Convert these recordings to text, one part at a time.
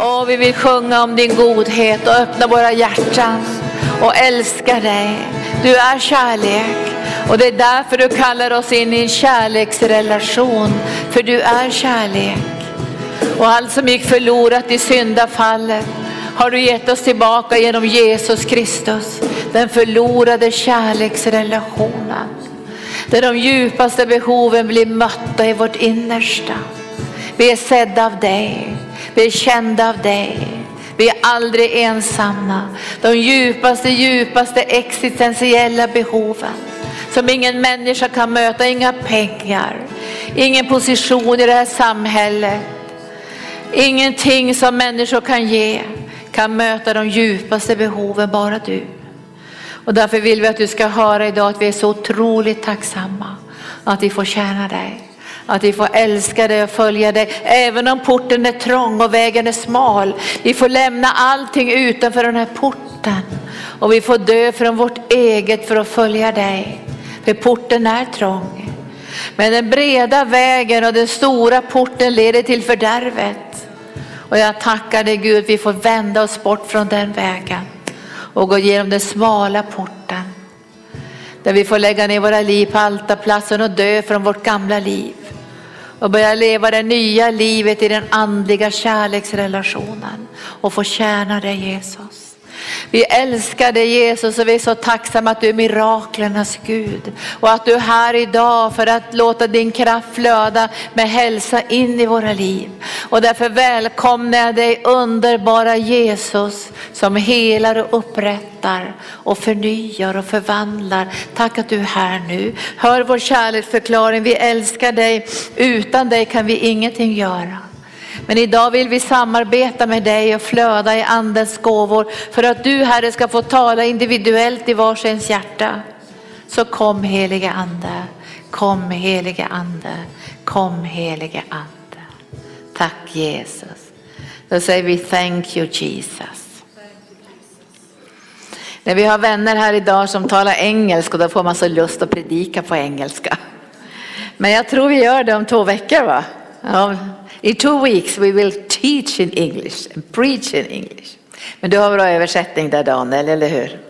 Åh, vi vill sjunga om din godhet och öppna våra hjärtan och älska dig. Du är kärlek och det är därför du kallar oss in i en kärleksrelation. För du är kärlek. Och allt som gick förlorat i syndafallet har du gett oss tillbaka genom Jesus Kristus. Den förlorade kärleksrelationen. Där de djupaste behoven blir mötta i vårt innersta. Vi är sedda av dig. Vi är kända av dig. Vi är aldrig ensamma. De djupaste, djupaste existentiella behoven som ingen människa kan möta, inga pengar, ingen position i det här samhället, ingenting som människor kan ge kan möta de djupaste behoven, bara du. Och därför vill vi att du ska höra idag att vi är så otroligt tacksamma att vi får tjäna dig. Att vi får älska dig och följa dig, även om porten är trång och vägen är smal. Vi får lämna allting utanför den här porten och vi får dö från vårt eget för att följa dig. För porten är trång. Men den breda vägen och den stora porten leder till fördärvet. Och jag tackar dig Gud, vi får vända oss bort från den vägen och gå genom den smala porten. Där vi får lägga ner våra liv på altarplatsen och dö från vårt gamla liv. Och börja leva det nya livet i den andliga kärleksrelationen och få tjäna dig Jesus. Vi älskar dig Jesus och vi är så tacksamma att du är miraklernas Gud. Och att du är här idag för att låta din kraft flöda med hälsa in i våra liv. Och därför välkomnar jag dig underbara Jesus som helar och upprättar och förnyar och förvandlar. Tack att du är här nu. Hör vår kärleksförklaring, vi älskar dig. Utan dig kan vi ingenting göra. Men idag vill vi samarbeta med dig och flöda i andens gåvor för att du Herre ska få tala individuellt i varsins hjärta. Så kom helige ande, kom helige ande, kom helige ande. Tack Jesus. Då säger vi thank you Jesus. När vi har vänner här idag som talar engelska då får man så lust att predika på engelska. Men jag tror vi gör det om två veckor va? Ja, in two weeks we will teach in English and preach in English. Men du har bra översättning där Daniel, eller hur?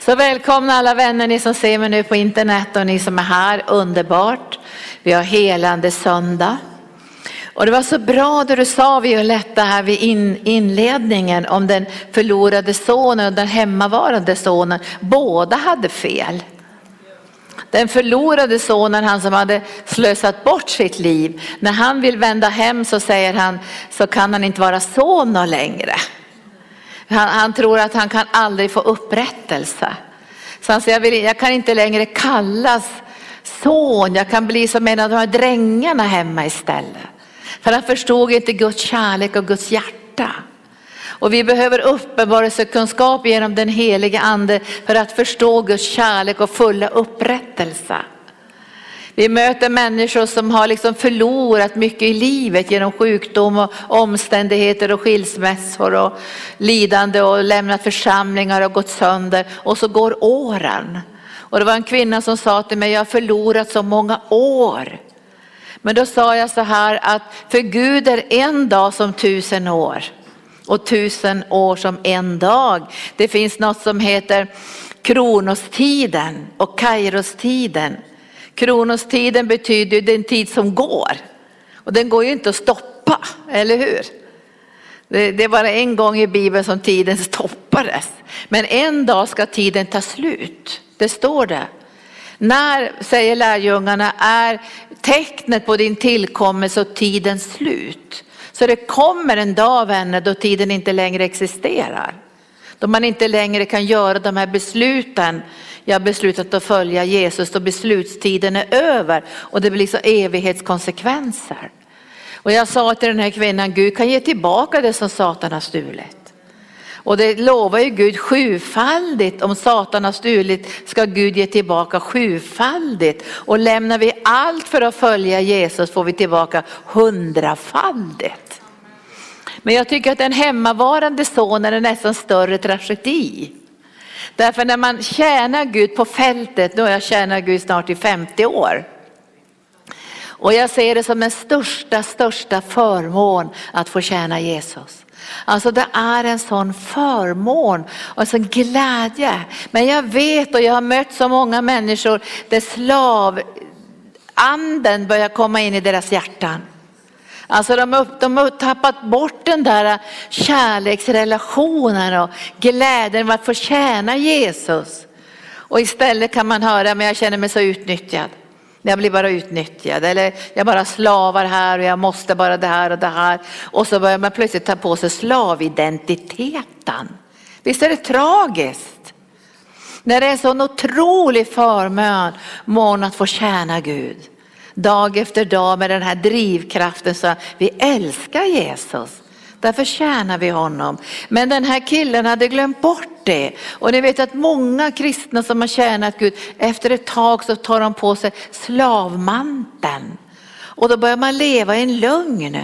Så välkomna alla vänner, ni som ser mig nu på internet och ni som är här, underbart. Vi har helande söndag. Och det var så bra det du sa Violetta här vid inledningen om den förlorade sonen och den hemmavarande sonen. Båda hade fel. Den förlorade sonen, han som hade slösat bort sitt liv, när han vill vända hem så säger han så kan han inte vara son längre. Han, han, tror att han kan aldrig få upprättelse. Så han säger, jag, vill, jag kan inte längre kallas son, jag kan bli som en av de här drängarna hemma istället. För han förstod inte Guds kärlek och Guds hjärta. Och vi behöver uppenbarelsekunskap genom den helige ande för att förstå Guds kärlek och fulla upprättelse. Vi möter människor som har liksom förlorat mycket i livet genom sjukdom och omständigheter och skilsmässor och lidande och lämnat församlingar och gått sönder och så går åren. Och det var en kvinna som sa till mig, jag har förlorat så många år. Men då sa jag så här att för Gud är en dag som tusen år och tusen år som en dag. Det finns något som heter kronostiden och kairostiden. Kronostiden betyder den tid som går och den går ju inte att stoppa, eller hur? Det är bara en gång i Bibeln som tiden stoppades. Men en dag ska tiden ta slut, det står det. När, säger lärjungarna, är tecknet på din tillkommelse och tidens slut? Så det kommer en dag vänner då tiden inte längre existerar. Då man inte längre kan göra de här besluten. Jag har beslutat att följa Jesus då beslutstiden är över och det blir så evighetskonsekvenser. Och jag sa till den här kvinnan, Gud kan ge tillbaka det som Satan har stulit. Och det lovar ju Gud sjufaldigt. Om Satan har stulit ska Gud ge tillbaka sjufaldigt. Och lämnar vi allt för att följa Jesus får vi tillbaka hundrafaldigt. Men jag tycker att den hemmavarande sonen är nästan större tragedi. Därför när man tjänar Gud på fältet, nu har jag tjänat Gud snart i 50 år. Och jag ser det som den största, största förmån att få tjäna Jesus. Alltså det är en sån förmån och en sån glädje. Men jag vet och jag har mött så många människor där slavanden börjar komma in i deras hjärtan. Alltså de, de har tappat bort den där äh, kärleksrelationen och glädjen att få tjäna Jesus. Och istället kan man höra, men jag känner mig så utnyttjad. Jag blir bara utnyttjad eller jag bara slavar här och jag måste bara det här och det här. Och så börjar man plötsligt ta på sig slavidentiteten. Visst är det tragiskt? När det är en sån otrolig förmån att få tjäna Gud. Dag efter dag med den här drivkraften så vi älskar Jesus. Därför tjänar vi honom. Men den här killen hade glömt bort det. Och ni vet att många kristna som har tjänat Gud, efter ett tag så tar de på sig slavmanteln. Och då börjar man leva i en lögn.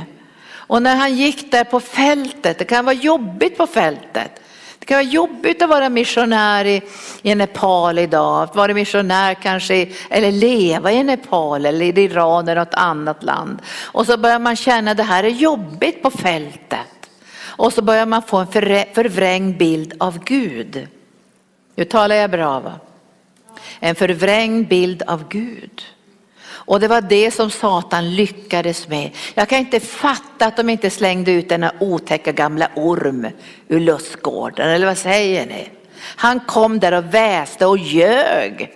Och när han gick där på fältet, det kan vara jobbigt på fältet. Det kan vara jobbigt att vara missionär i, i Nepal idag, att vara missionär kanske, eller leva i Nepal eller i Iran eller något annat land. Och så börjar man känna att det här är jobbigt på fältet. Och så börjar man få en förvrängd bild av Gud. Nu talar jag bra va? En förvrängd bild av Gud. Och det var det som Satan lyckades med. Jag kan inte fatta att de inte slängde ut denna otäcka gamla orm ur lustgården, eller vad säger ni? Han kom där och väste och ljög.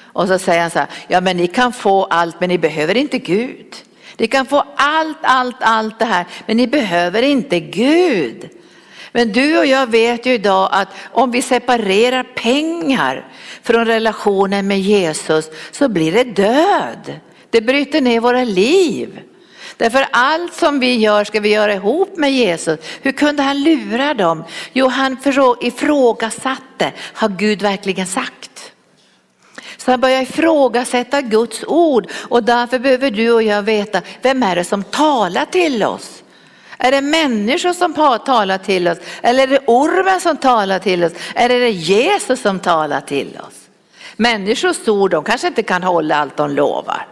Och så säger han så här, ja men ni kan få allt men ni behöver inte Gud. Ni kan få allt, allt, allt det här men ni behöver inte Gud. Men du och jag vet ju idag att om vi separerar pengar från relationen med Jesus så blir det död. Det bryter ner våra liv. Därför allt som vi gör ska vi göra ihop med Jesus. Hur kunde han lura dem? Jo, han ifrågasatte, har Gud verkligen sagt? Så han börjar ifrågasätta Guds ord och därför behöver du och jag veta, vem är det som talar till oss? Är det människor som talar till oss? Eller är det ormen som talar till oss? Eller är det Jesus som talar till oss? Människors ord, de kanske inte kan hålla allt de lovar.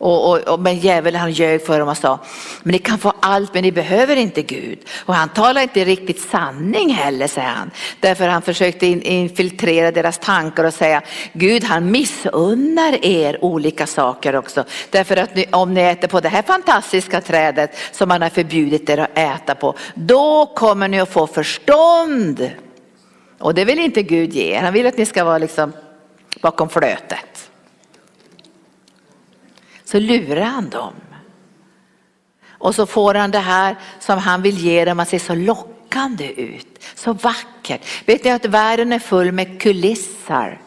Och, och, och, men djävulen han ljög för dem och sa, men ni kan få allt men ni behöver inte Gud. Och han talar inte riktigt sanning heller säger han. Därför han försökte in, infiltrera deras tankar och säga, Gud han missunnar er olika saker också. Därför att ni, om ni äter på det här fantastiska trädet som han har förbjudit er att äta på, då kommer ni att få förstånd. Och det vill inte Gud ge er. han vill att ni ska vara liksom bakom flötet så lurar han dem. Och så får han det här som han vill ge dem att se så lockande ut, så vackert. Vet ni att världen är full med kulisser?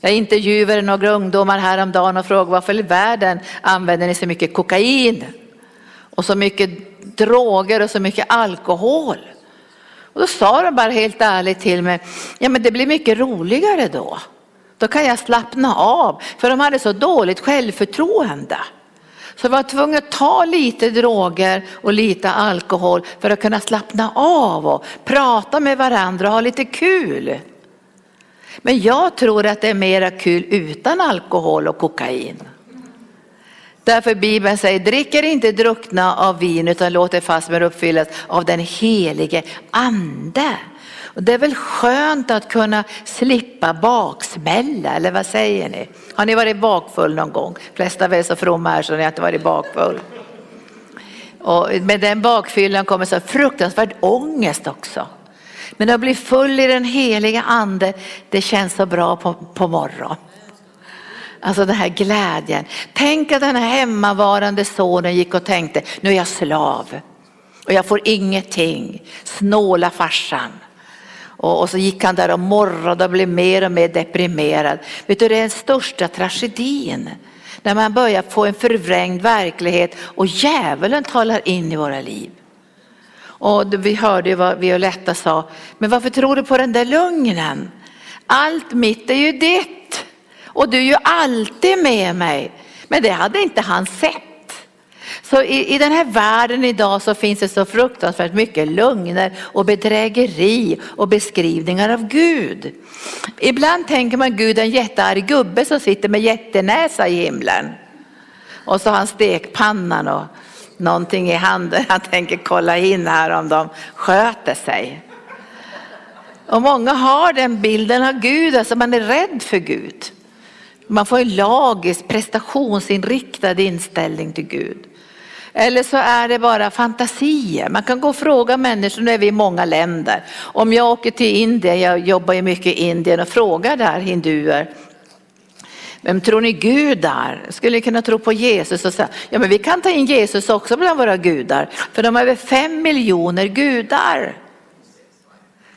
Jag intervjuade några ungdomar häromdagen och frågade varför i världen använder ni så mycket kokain och så mycket droger och så mycket alkohol? Och då sa de bara helt ärligt till mig, ja men det blir mycket roligare då. Då kan jag slappna av. För de hade så dåligt självförtroende. Så jag var tvungen att ta lite droger och lite alkohol för att kunna slappna av och prata med varandra och ha lite kul. Men jag tror att det är mera kul utan alkohol och kokain. Därför Bibeln säger, dricker inte druckna av vin utan låt er fast med uppfyllas av den helige ande. Och det är väl skönt att kunna slippa baksmälla, eller vad säger ni? Har ni varit bakfull någon gång? De flesta av er är så fromma här så ni har inte varit bakfull. Och med den bakfyllan kommer så fruktansvärd ångest också. Men att bli full i den heliga ande, det känns så bra på, på morgonen. Alltså den här glädjen. Tänk att den här hemmavarande sonen gick och tänkte, nu är jag slav och jag får ingenting. Snåla farsan. Och, och, så gick han där och morrade och blev mer och mer deprimerad. Vet du, det är den största tragedin. När man börjar få en förvrängd verklighet och djävulen talar in i våra liv. Och vi hörde ju vad Violetta sa, men varför tror du på den där lögnen? Allt mitt är ju ditt och du är ju alltid med mig. Men det hade inte han sett. Så i, i den här världen idag så finns det så fruktansvärt mycket lögner och bedrägeri och beskrivningar av Gud. Ibland tänker man Gud är en jättearg gubbe som sitter med jättenäsa i himlen. Och så har han stekpannan och någonting i handen. Han tänker kolla in här om de sköter sig. Och många har den bilden av Gud, alltså man är rädd för Gud. Man får en lagisk, prestationsinriktad inställning till Gud. Eller så är det bara fantasier. Man kan gå och fråga människor, nu är vi i många länder. Om jag åker till Indien, jag jobbar ju mycket i Indien och frågar där hinduer. Vem tror ni Gud är? Skulle ni kunna tro på Jesus och säga, ja men vi kan ta in Jesus också bland våra gudar. För de har över fem miljoner gudar.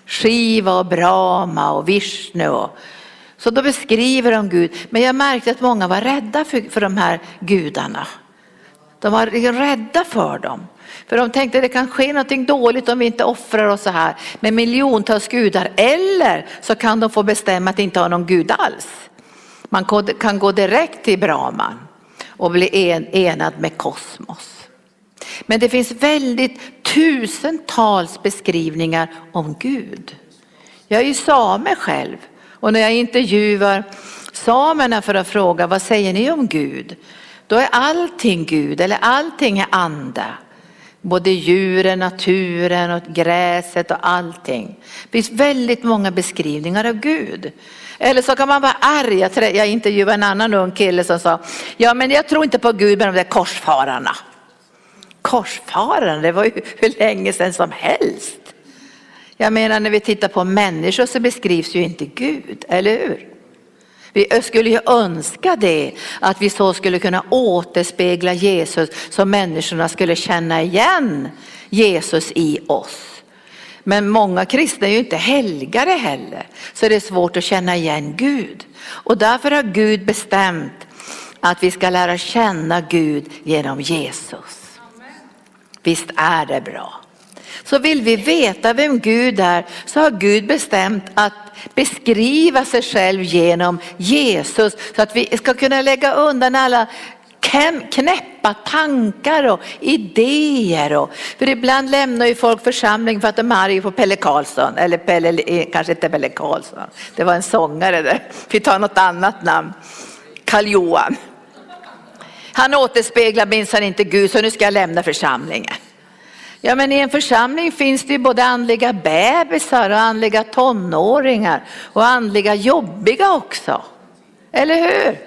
Shiva och Brahma och Vishnu. Och, så då beskriver de Gud. Men jag märkte att många var rädda för, för de här gudarna. De var rädda för dem. För de tänkte att det kan ske något dåligt om vi inte offrar oss så här med miljontals gudar. Eller så kan de få bestämma att inte ha någon gud alls. Man kan gå direkt till Brahman och bli enad med kosmos. Men det finns väldigt tusentals beskrivningar om Gud. Jag är ju same själv och när jag intervjuar samerna för att fråga vad säger ni om Gud? Då är allting Gud eller allting är ande. Både djuren, naturen och gräset och allting. Det finns väldigt många beskrivningar av Gud. Eller så kan man vara arg. Jag intervjuade en annan ung kille som sa, ja men jag tror inte på Gud med de där korsfararna. Korsfararna, det var ju hur länge sedan som helst. Jag menar när vi tittar på människor så beskrivs ju inte Gud, eller hur? Vi skulle ju önska det, att vi så skulle kunna återspegla Jesus så människorna skulle känna igen Jesus i oss. Men många kristna är ju inte helgare heller, så det är svårt att känna igen Gud. Och därför har Gud bestämt att vi ska lära känna Gud genom Jesus. Visst är det bra. Så vill vi veta vem Gud är så har Gud bestämt att beskriva sig själv genom Jesus så att vi ska kunna lägga undan alla knäppa tankar och idéer. Och, för ibland lämnar ju folk församling för att de är arga på Pelle Karlsson, eller Pelle, eh, kanske inte Pelle Karlsson, det var en sångare där, vi tar något annat namn, Karl Johan. Han återspeglar minsann inte Gud så nu ska jag lämna församlingen. Ja men i en församling finns det ju både andliga bebisar och andliga tonåringar och andliga jobbiga också. Eller hur?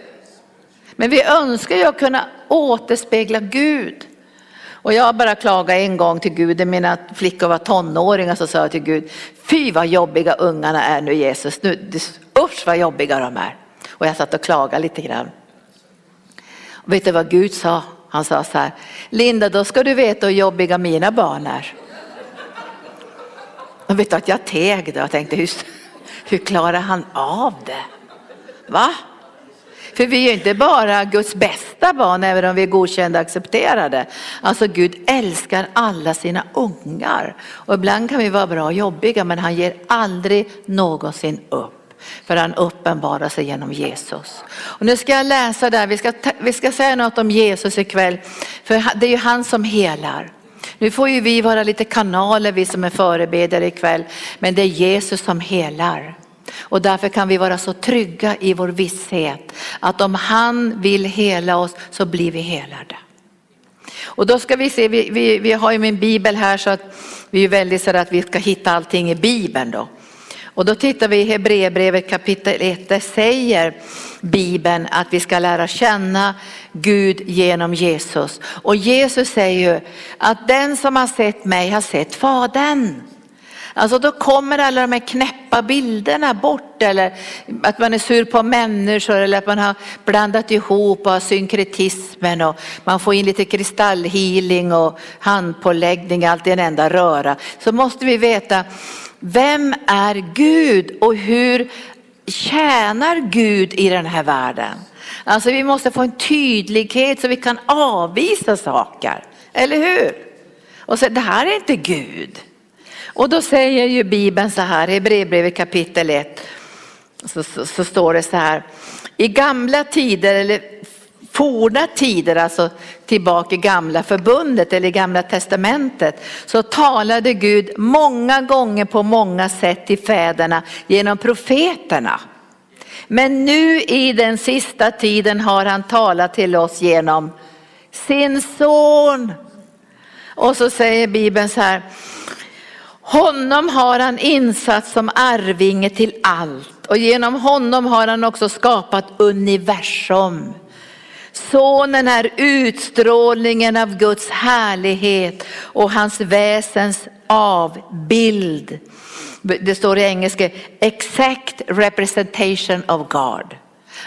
Men vi önskar ju att kunna återspegla Gud. Och jag bara klagade en gång till Gud, när mina flickor var tonåringar så sa jag till Gud, fy vad jobbiga ungarna är nu Jesus, nu, usch vad jobbiga de är. Och jag satt och klagade lite grann. Och vet du vad Gud sa? Han sa så här, Linda då ska du veta hur jobbiga mina barn är. Och vet du att jag teg då och tänkte, hur, hur klarar han av det? Va? För vi är ju inte bara Guds bästa barn även om vi är godkända och accepterade. Alltså Gud älskar alla sina ungar. Och ibland kan vi vara bra och jobbiga men han ger aldrig någonsin upp. För han uppenbarar sig genom Jesus. Och nu ska jag läsa där, vi ska, vi ska säga något om Jesus ikväll. För det är ju han som helar. Nu får ju vi vara lite kanaler vi som är förebedjare ikväll. Men det är Jesus som helar. Och därför kan vi vara så trygga i vår visshet att om han vill hela oss så blir vi helade. Och då ska vi se, vi, vi, vi har ju min bibel här så att vi är väldigt så att vi ska hitta allting i bibeln då. Och då tittar vi i Hebreerbrevet kapitel 1, där säger Bibeln att vi ska lära känna Gud genom Jesus. Och Jesus säger ju att den som har sett mig har sett Fadern. Alltså då kommer alla de här knäppa bilderna bort eller att man är sur på människor eller att man har blandat ihop och har synkretismen och man får in lite kristallhealing och handpåläggning, allt i en enda röra. Så måste vi veta vem är Gud och hur tjänar Gud i den här världen? Alltså vi måste få en tydlighet så vi kan avvisa saker, eller hur? Och säga, det här är inte Gud. Och då säger ju Bibeln så här i Hebreerbrevet kapitel 1 så, så, så, står det så här. I gamla tider eller forna tider, alltså tillbaka i gamla förbundet eller i gamla testamentet, så talade Gud många gånger på många sätt till fäderna genom profeterna. Men nu i den sista tiden har han talat till oss genom sin son. Och så säger Bibeln så här, honom har han insatt som arvinge till allt och genom honom har han också skapat universum. Sonen är utstrålningen av Guds härlighet och hans väsens avbild. Det står i engelska exact representation of God.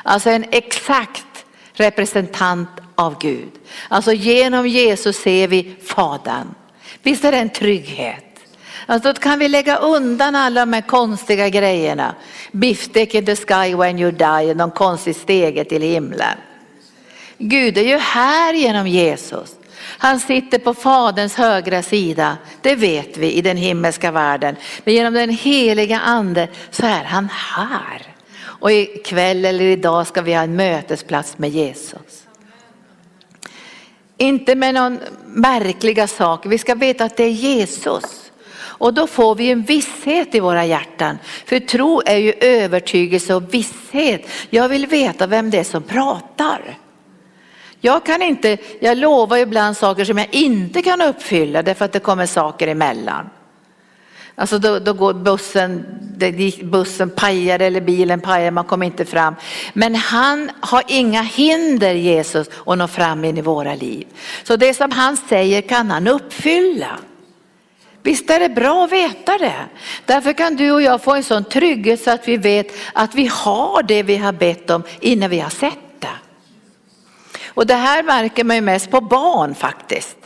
Alltså en exakt representant av Gud. Alltså genom Jesus ser vi Fadern. Visst är det en trygghet? Alltså då kan vi lägga undan alla de här konstiga grejerna. Beefsteak in the sky when you die, någon konstig stege till himlen. Gud är ju här genom Jesus. Han sitter på Faderns högra sida, det vet vi i den himmelska världen. Men genom den heliga ande så är han här. Och ikväll eller idag ska vi ha en mötesplats med Jesus. Inte med någon märkliga saker, vi ska veta att det är Jesus. Och då får vi en visshet i våra hjärtan. För tro är ju övertygelse och visshet. Jag vill veta vem det är som pratar. Jag kan inte, jag lovar ibland saker som jag inte kan uppfylla därför att det kommer saker emellan. Alltså då, då går bussen, bussen pajar eller bilen pajar, man kommer inte fram. Men han har inga hinder Jesus att nå fram in i våra liv. Så det som han säger kan han uppfylla. Visst är det bra att veta det. Därför kan du och jag få en sån trygghet så att vi vet att vi har det vi har bett om innan vi har sett och det här märker man ju mest på barn faktiskt.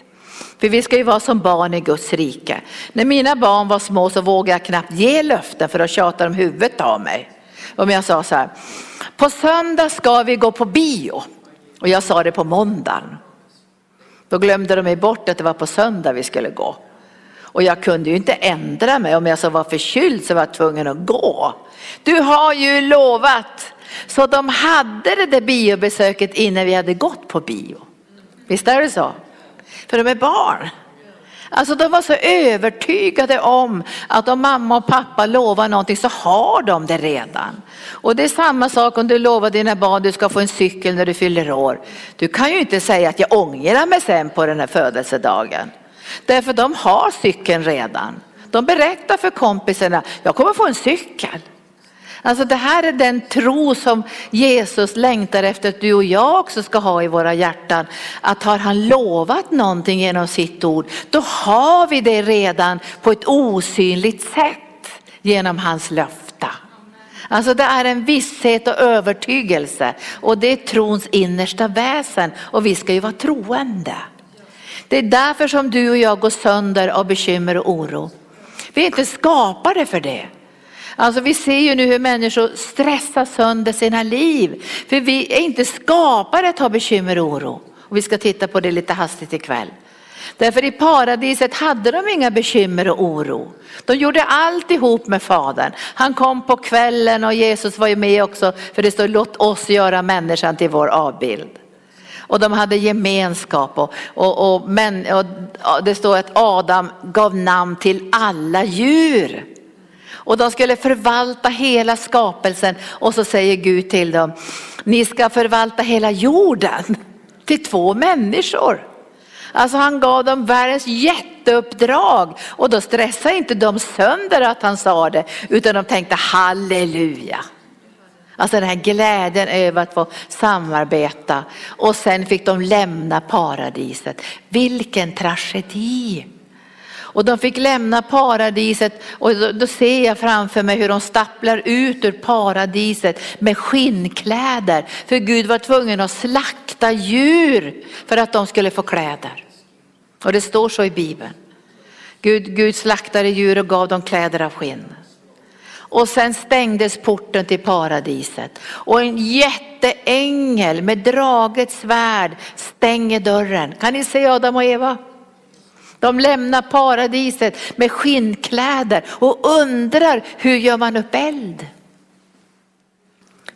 För vi ska ju vara som barn i Guds rike. När mina barn var små så vågade jag knappt ge löften för att tjata de huvudet av mig. Om jag sa så här, på söndag ska vi gå på bio. Och jag sa det på måndagen. Då glömde de mig bort att det var på söndag vi skulle gå. Och jag kunde ju inte ändra mig, om jag så var förkyld så var jag tvungen att gå. Du har ju lovat så de hade det där biobesöket innan vi hade gått på bio. Visst är det så? För de är barn. Alltså de var så övertygade om att om mamma och pappa lovar någonting så har de det redan. Och det är samma sak om du lovar dina barn att du ska få en cykel när du fyller år. Du kan ju inte säga att jag ångrar mig sen på den här födelsedagen. Därför de har cykeln redan. De berättar för kompisarna, jag kommer få en cykel. Alltså det här är den tro som Jesus längtar efter att du och jag också ska ha i våra hjärtan. Att har han lovat någonting genom sitt ord, då har vi det redan på ett osynligt sätt genom hans löfta. Alltså det är en visshet och övertygelse och det är trons innersta väsen och vi ska ju vara troende. Det är därför som du och jag går sönder av bekymmer och oro. Vi är inte skapade för det. Alltså vi ser ju nu hur människor stressar sönder sina liv. För vi är inte skapade att ha bekymmer och oro. Och vi ska titta på det lite hastigt ikväll. Därför i paradiset hade de inga bekymmer och oro. De gjorde allt ihop med Fadern. Han kom på kvällen och Jesus var ju med också för det står låt oss göra människan till vår avbild. Och de hade gemenskap och, och, och, men, och det står att Adam gav namn till alla djur. Och de skulle förvalta hela skapelsen och så säger Gud till dem, ni ska förvalta hela jorden till två människor. Alltså han gav dem världens jätteuppdrag och då stressade inte de sönder att han sa det utan de tänkte halleluja. Alltså den här glädjen över att få samarbeta och sen fick de lämna paradiset. Vilken tragedi. Och de fick lämna paradiset och då, då, ser jag framför mig hur de stapplar ut ur paradiset med skinnkläder. För Gud var tvungen att slakta djur för att de skulle få kläder. Och det står så i Bibeln. Gud, Gud slaktade djur och gav dem kläder av skinn. Och sen stängdes porten till paradiset och en jätteängel med draget svärd stänger dörren. Kan ni se Adam och Eva? De lämnar paradiset med skinnkläder och undrar hur gör man upp eld?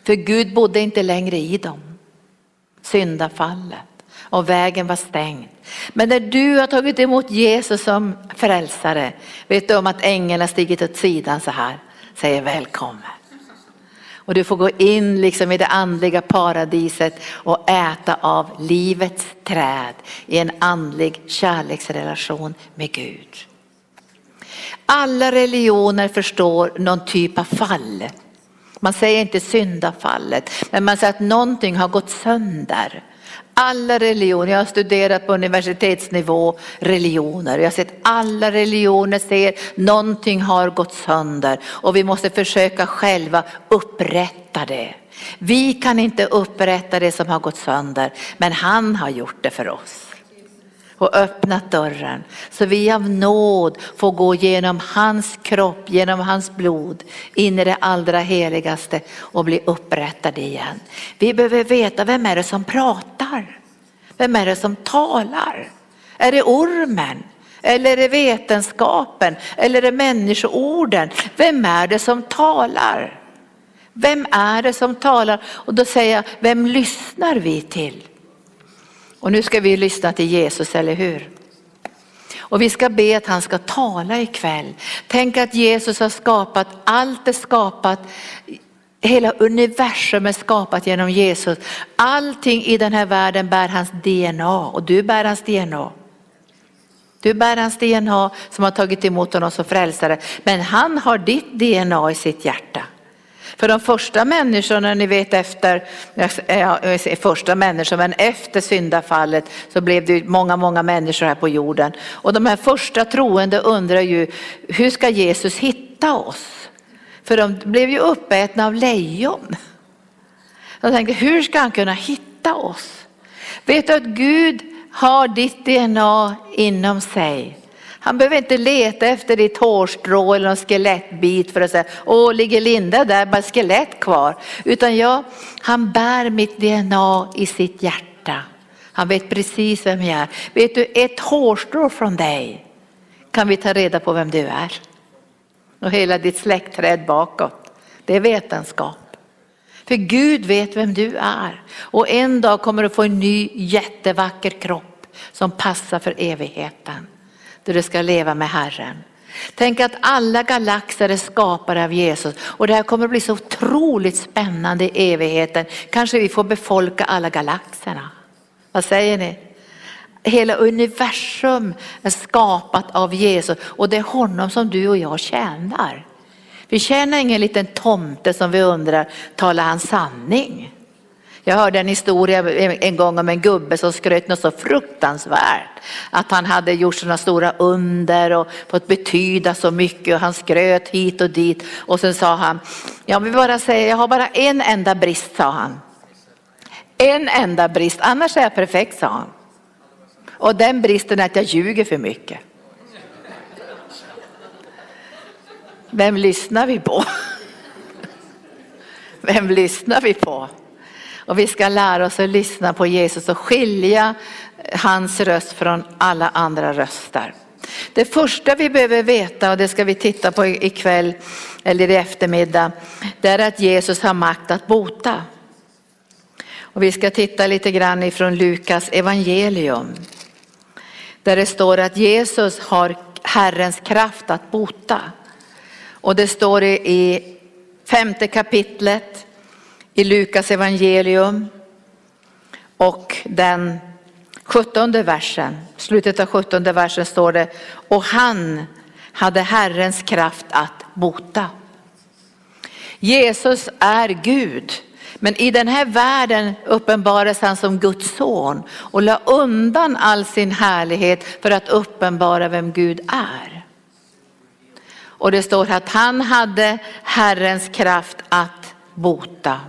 För Gud bodde inte längre i dem. Syndafallet och vägen var stängd. Men när du har tagit emot Jesus som frälsare, vet du om att ängeln har stigit åt sidan så här, säger välkommen. Och du får gå in liksom i det andliga paradiset och äta av livets träd i en andlig kärleksrelation med Gud. Alla religioner förstår någon typ av fall. Man säger inte syndafallet, men man säger att någonting har gått sönder. Alla religioner, jag har studerat på universitetsnivå religioner. Jag har sett alla religioner ser någonting har gått sönder och vi måste försöka själva upprätta det. Vi kan inte upprätta det som har gått sönder, men han har gjort det för oss och öppnat dörren. Så vi av nåd får gå genom hans kropp, genom hans blod in i det allra heligaste och bli upprättade igen. Vi behöver veta vem är det som pratar? Vem är det som talar? Är det ormen? Eller är det vetenskapen? Eller är det människoorden? Vem är det som talar? Vem är det som talar? Och då säger jag, vem lyssnar vi till? Och nu ska vi lyssna till Jesus, eller hur? Och vi ska be att han ska tala ikväll. Tänk att Jesus har skapat, allt är skapat, hela universum är skapat genom Jesus. Allting i den här världen bär hans DNA och du bär hans DNA. Du bär hans DNA som har tagit emot honom som frälsare. Men han har ditt DNA i sitt hjärta. För de första människorna, ni vet efter, ja, första människor, men efter syndafallet så blev det många, många människor här på jorden. Och de här första troende undrar ju, hur ska Jesus hitta oss? För de blev ju uppätna av lejon. De tänkte, hur ska han kunna hitta oss? Vet du att Gud har ditt DNA inom sig? Han behöver inte leta efter ditt hårstrå eller någon skelettbit för att säga, åh ligger Linda där, bara skelett kvar. Utan ja, han bär mitt DNA i sitt hjärta. Han vet precis vem jag är. Vet du, ett hårstrå från dig kan vi ta reda på vem du är. Och hela ditt släktträd bakåt. Det är vetenskap. För Gud vet vem du är. Och en dag kommer du få en ny jättevacker kropp som passar för evigheten då du ska leva med Herren. Tänk att alla galaxer är skapade av Jesus och det här kommer att bli så otroligt spännande i evigheten. Kanske vi får befolka alla galaxerna. Vad säger ni? Hela universum är skapat av Jesus och det är honom som du och jag tjänar. Vi tjänar ingen liten tomte som vi undrar, talar han sanning? Jag hörde en historia en gång om en gubbe som skröt något så fruktansvärt. Att han hade gjort sådana stora under och fått betyda så mycket och han skröt hit och dit. Och sen sa han, jag vill bara säga, jag har bara en enda brist sa han. En enda brist, annars är jag perfekt sa han. Och den bristen är att jag ljuger för mycket. Vem lyssnar vi på? Vem lyssnar vi på? Och vi ska lära oss att lyssna på Jesus och skilja hans röst från alla andra röster. Det första vi behöver veta, och det ska vi titta på ikväll eller i eftermiddag, det är att Jesus har makt att bota. Och vi ska titta lite grann ifrån Lukas evangelium. Där det står att Jesus har Herrens kraft att bota. Och det står i femte kapitlet i Lukas evangelium och den sjuttonde versen, slutet av sjuttonde versen står det, och han hade Herrens kraft att bota. Jesus är Gud, men i den här världen uppenbaras han som Guds son och la undan all sin härlighet för att uppenbara vem Gud är. Och det står att han hade Herrens kraft att bota.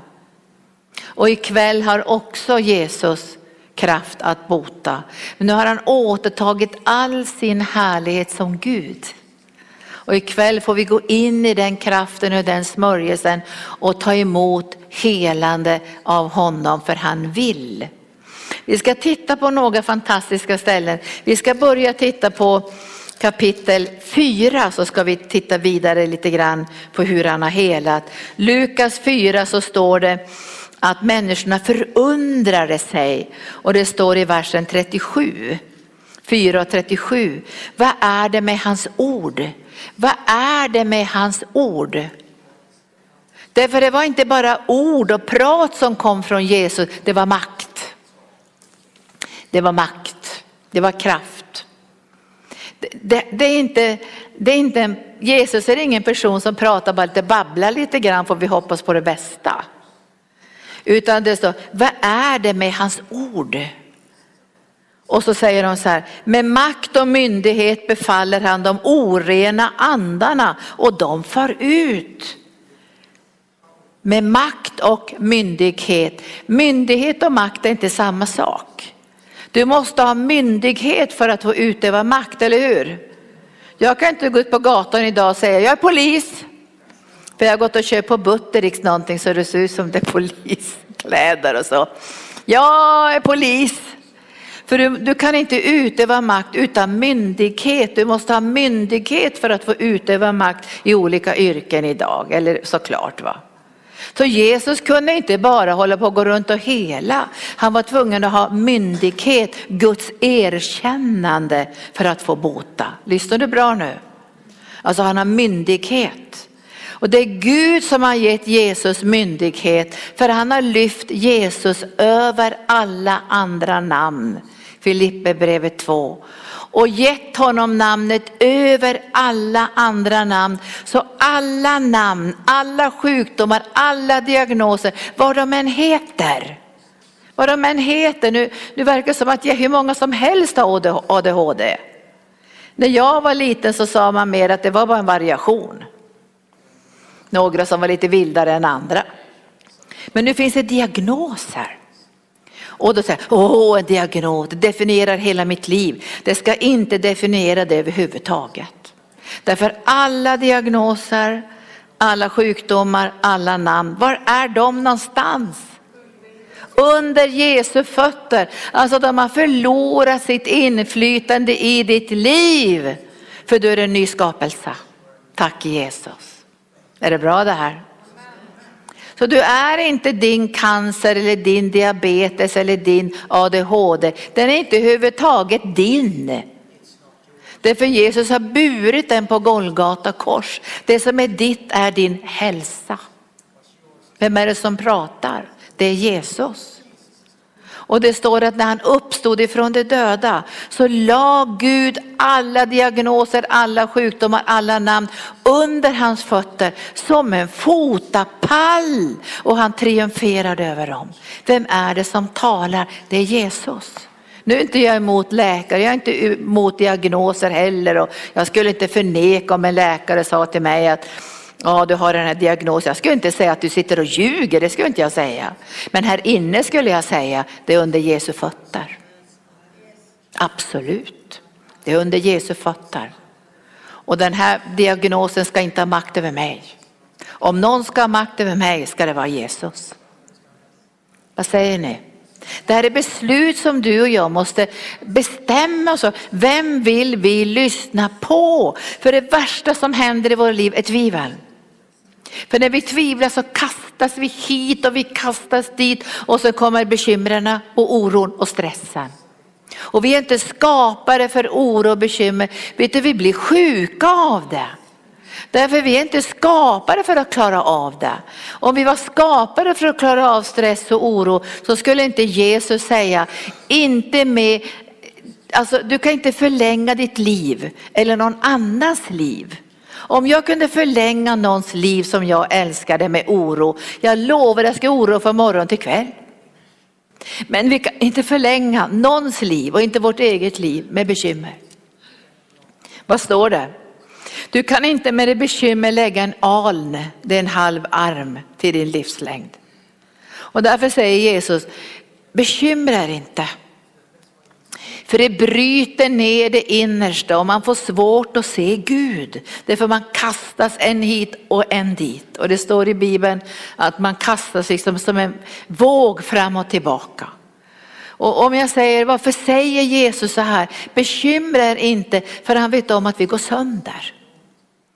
Och ikväll har också Jesus kraft att bota. Men nu har han återtagit all sin härlighet som Gud. Och ikväll får vi gå in i den kraften och den smörjelsen och ta emot helande av honom för han vill. Vi ska titta på några fantastiska ställen. Vi ska börja titta på kapitel 4 så ska vi titta vidare lite grann på hur han har helat. Lukas 4 så står det att människorna förundrade sig. Och det står i versen 37, 4 och 37. Vad är det med hans ord? Vad är det med hans ord? Därför det var inte bara ord och prat som kom från Jesus, det var makt. Det var makt, det var kraft. Det, det, det, är inte, det är inte, Jesus är ingen person som pratar bara lite, babblar lite grann får vi hoppas på det bästa. Utan det står, vad är det med hans ord? Och så säger de så här, med makt och myndighet befaller han de orena andarna och de far ut. Med makt och myndighet. Myndighet och makt är inte samma sak. Du måste ha myndighet för att få utöva makt, eller hur? Jag kan inte gå ut på gatan idag och säga jag är polis. För jag har gått och köpt på Buttericks någonting så det ser ut som det är poliskläder och så. Jag är polis. För du, du, kan inte utöva makt utan myndighet. Du måste ha myndighet för att få utöva makt i olika yrken idag, eller såklart va. Så Jesus kunde inte bara hålla på och gå runt och hela. Han var tvungen att ha myndighet, Guds erkännande för att få bota. Lyssnar du bra nu? Alltså han har myndighet. Och det är Gud som har gett Jesus myndighet för han har lyft Jesus över alla andra namn. Filipperbrevet 2 och gett honom namnet över alla andra namn. Så alla namn, alla sjukdomar, alla diagnoser, vad de än heter. Vad de än heter, nu, nu verkar det som att jag, hur många som helst har ADHD. När jag var liten så sa man mer att det var bara en variation. Några som var lite vildare än andra. Men nu finns det diagnoser. Och då säger jag, åh en diagnos, det definierar hela mitt liv. Det ska inte definiera det överhuvudtaget. Därför alla diagnoser, alla sjukdomar, alla namn, var är de någonstans? Under Jesu fötter, alltså de har förlorat sitt inflytande i ditt liv. För du är en ny skapelse. Tack Jesus. Är det bra det här? Så du är inte din cancer eller din diabetes eller din ADHD. Den är inte överhuvudtaget din. Därför Jesus har burit den på Golgata kors. Det som är ditt är din hälsa. Vem är det som pratar? Det är Jesus. Och det står att när han uppstod ifrån de döda så la Gud alla diagnoser, alla sjukdomar, alla namn under hans fötter som en fotapall och han triumferade över dem. Vem är det som talar? Det är Jesus. Nu är inte jag emot läkare, jag är inte emot diagnoser heller och jag skulle inte förneka om en läkare sa till mig att Ja, du har den här diagnosen. Jag skulle inte säga att du sitter och ljuger, det skulle inte jag säga. Men här inne skulle jag säga, det är under Jesu fötter. Absolut, det är under Jesu fötter. Och den här diagnosen ska inte ha makt över mig. Om någon ska ha makt över mig ska det vara Jesus. Vad säger ni? Det här är beslut som du och jag måste bestämma oss Vem vill vi lyssna på? För det värsta som händer i våra liv är tvivel. För när vi tvivlar så kastas vi hit och vi kastas dit och så kommer bekymren och oron och stressen. Och vi är inte skapare för oro och bekymmer, vet du, vi blir sjuka av det. Därför vi är inte skapade för att klara av det. Om vi var skapade för att klara av stress och oro så skulle inte Jesus säga, inte med, alltså du kan inte förlänga ditt liv eller någon annans liv. Om jag kunde förlänga någons liv som jag älskade med oro, jag lovar jag ska oroa från morgon till kväll. Men vi kan inte förlänga någons liv och inte vårt eget liv med bekymmer. Vad står det? Du kan inte med det bekymmer lägga en aln, det är en halv arm till din livslängd. Och därför säger Jesus, bekymra er inte. För det bryter ner det innersta och man får svårt att se Gud. Därför man kastas en hit och en dit. Och det står i Bibeln att man kastas liksom som en våg fram och tillbaka. Och om jag säger, varför säger Jesus så här? Bekymra er inte, för han vet om att vi går sönder.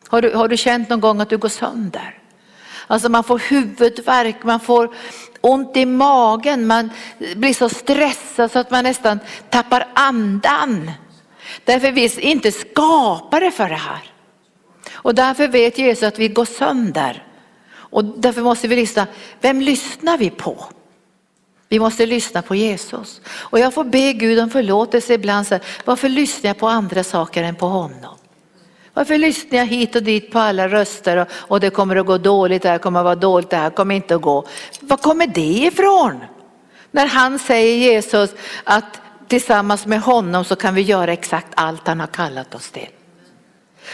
Har du, har du känt någon gång att du går sönder? Alltså man får huvudvärk, man får ont i magen, man blir så stressad så att man nästan tappar andan. Därför är vi inte skapade för det här. Och därför vet Jesus att vi går sönder. Och därför måste vi lyssna. Vem lyssnar vi på? Vi måste lyssna på Jesus. Och jag får be Gud om förlåtelse ibland. Så varför lyssnar jag på andra saker än på honom? Varför lyssnar jag hit och dit på alla röster och, och det kommer att gå dåligt, det här kommer att vara dåligt, det här kommer inte att gå. Var kommer det ifrån? När han säger Jesus att tillsammans med honom så kan vi göra exakt allt han har kallat oss till.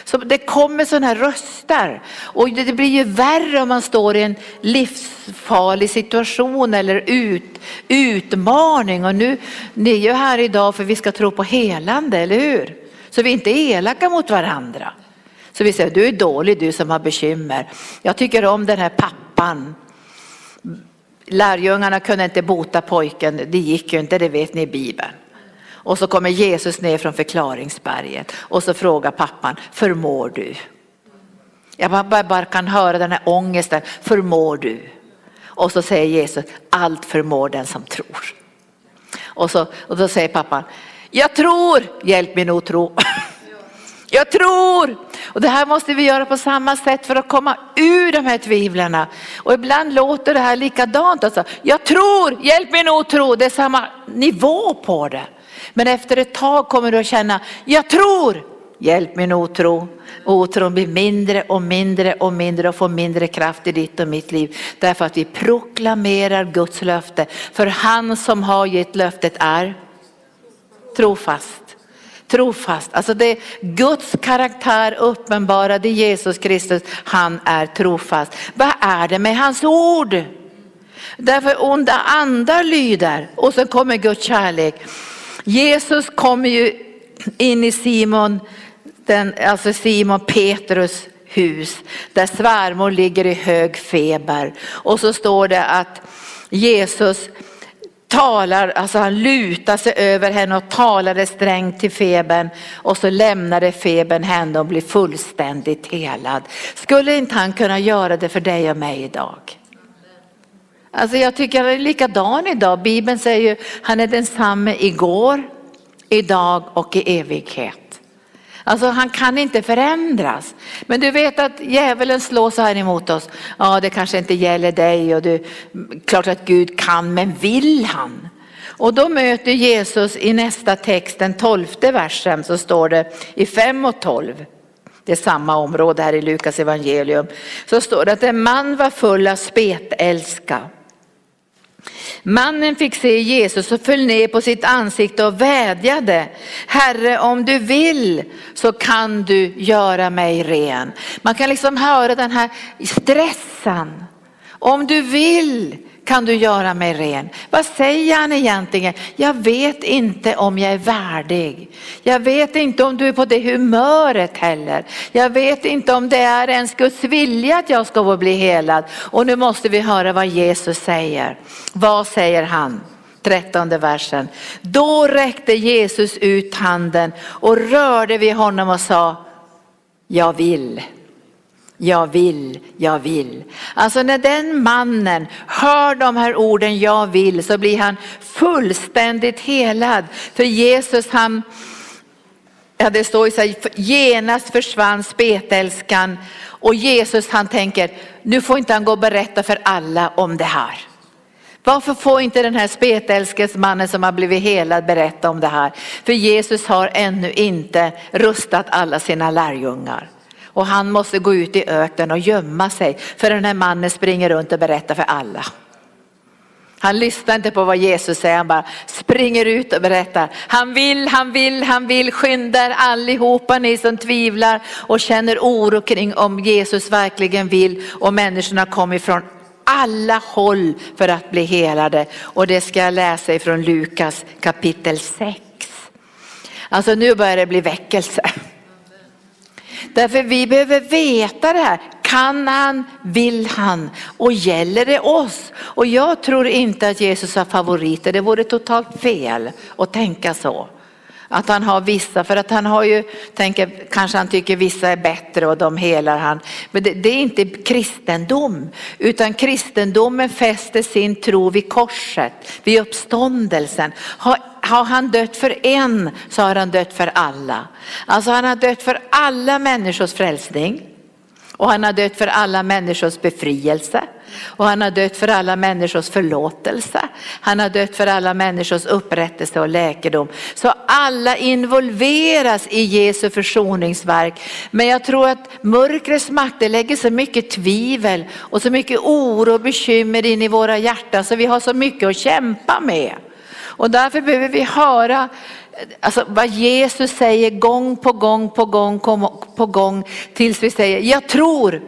Så det kommer sådana här röster och det blir ju värre om man står i en livsfarlig situation eller ut, utmaning. Och nu, ni är ju här idag för vi ska tro på helande, eller hur? Så vi är inte elaka mot varandra. Så vi säger, du är dålig du som har bekymmer. Jag tycker om den här pappan. Lärjungarna kunde inte bota pojken, det gick ju inte, det vet ni i Bibeln. Och så kommer Jesus ner från förklaringsberget och så frågar pappan, förmår du? Jag bara, bara kan höra den här ångesten, förmår du? Och så säger Jesus, allt förmår den som tror. Och, så, och då säger pappan, jag tror, hjälp min otro. Jag tror! Och det här måste vi göra på samma sätt för att komma ur de här tvivlarna. Och ibland låter det här likadant. Alltså. Jag tror, hjälp min otro. Det är samma nivå på det. Men efter ett tag kommer du att känna, jag tror, hjälp min otro. Otron blir mindre och mindre och mindre och får mindre kraft i ditt och mitt liv. Därför att vi proklamerar Guds löfte. För han som har gett löftet är trofast. Trofast, alltså det är Guds karaktär uppenbarad i Jesus Kristus, han är trofast. Vad är det med hans ord? Därför onda andar lyder och så kommer Guds kärlek. Jesus kommer ju in i Simon, den, alltså Simon Petrus hus där svärmor ligger i hög feber. Och så står det att Jesus talar, alltså han lutar sig över henne och talade strängt till febern och så lämnade febern henne och blev fullständigt helad. Skulle inte han kunna göra det för dig och mig idag? Alltså jag tycker han är likadan idag. Bibeln säger ju han är densamme igår, idag och i evighet. Alltså han kan inte förändras. Men du vet att djävulen slår så här emot oss. Ja det kanske inte gäller dig och du, klart att Gud kan men vill han? Och då möter Jesus i nästa text, den tolfte versen, så står det i 5 och 12. Det är samma område här i Lukas evangelium. Så står det att en man var full av spetälska Mannen fick se Jesus och föll ner på sitt ansikte och vädjade. Herre om du vill så kan du göra mig ren. Man kan liksom höra den här stressen. Om du vill kan du göra mig ren? Vad säger han egentligen? Jag vet inte om jag är värdig. Jag vet inte om du är på det humöret heller. Jag vet inte om det är ens Guds vilja att jag ska få bli helad. Och nu måste vi höra vad Jesus säger. Vad säger han? Trettonde versen. Då räckte Jesus ut handen och rörde vid honom och sa, jag vill jag vill, jag vill. Alltså när den mannen hör de här orden jag vill så blir han fullständigt helad. För Jesus han, ja det står ju så här, genast försvann spetälskan och Jesus han tänker, nu får inte han gå och berätta för alla om det här. Varför får inte den här spetälskes mannen som har blivit helad berätta om det här? För Jesus har ännu inte rustat alla sina lärjungar. Och han måste gå ut i öknen och gömma sig för den här mannen springer runt och berättar för alla. Han lyssnar inte på vad Jesus säger, han bara springer ut och berättar. Han vill, han vill, han vill, skynda er allihopa ni som tvivlar och känner oro kring om Jesus verkligen vill och människorna kommer ifrån alla håll för att bli helade. Och det ska jag läsa ifrån Lukas kapitel 6. Alltså nu börjar det bli väckelse. Därför vi behöver veta det här. Kan han, vill han och gäller det oss? Och jag tror inte att Jesus har favoriter, det vore totalt fel att tänka så. Att han har vissa, för att han har ju, tänker, kanske han tycker vissa är bättre och de helar han. Men det, det är inte kristendom, utan kristendomen fäster sin tro vid korset, vid uppståndelsen. Har, har han dött för en så har han dött för alla. Alltså han har dött för alla människors frälsning. Och han har dött för alla människors befrielse. Och han har dött för alla människors förlåtelse. Han har dött för alla människors upprättelse och läkedom. Så alla involveras i Jesu försoningsverk. Men jag tror att mörkrets makter lägger så mycket tvivel och så mycket oro och bekymmer in i våra hjärtan så vi har så mycket att kämpa med. Och därför behöver vi höra alltså, vad Jesus säger gång på gång på gång på gång tills vi säger jag tror.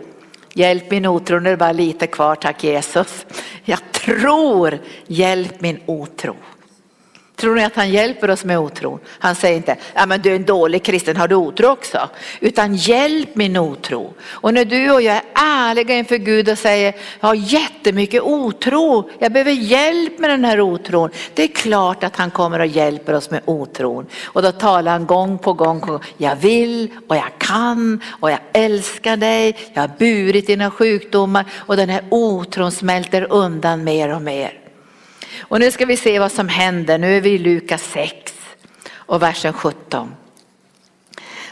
Hjälp min otro, nu är det bara lite kvar tack Jesus. Jag tror, hjälp min otro. Tror ni att han hjälper oss med otron? Han säger inte, ja men du är en dålig kristen, har du otro också? Utan hjälp min otro. Och när du och jag är ärliga inför Gud och säger, jag har jättemycket otro, jag behöver hjälp med den här otron. Det är klart att han kommer och hjälper oss med otron. Och då talar han gång på gång, på gång jag vill och jag kan och jag älskar dig, jag har burit dina sjukdomar och den här otron smälter undan mer och mer. Och nu ska vi se vad som händer. Nu är vi i Lukas 6 och versen 17.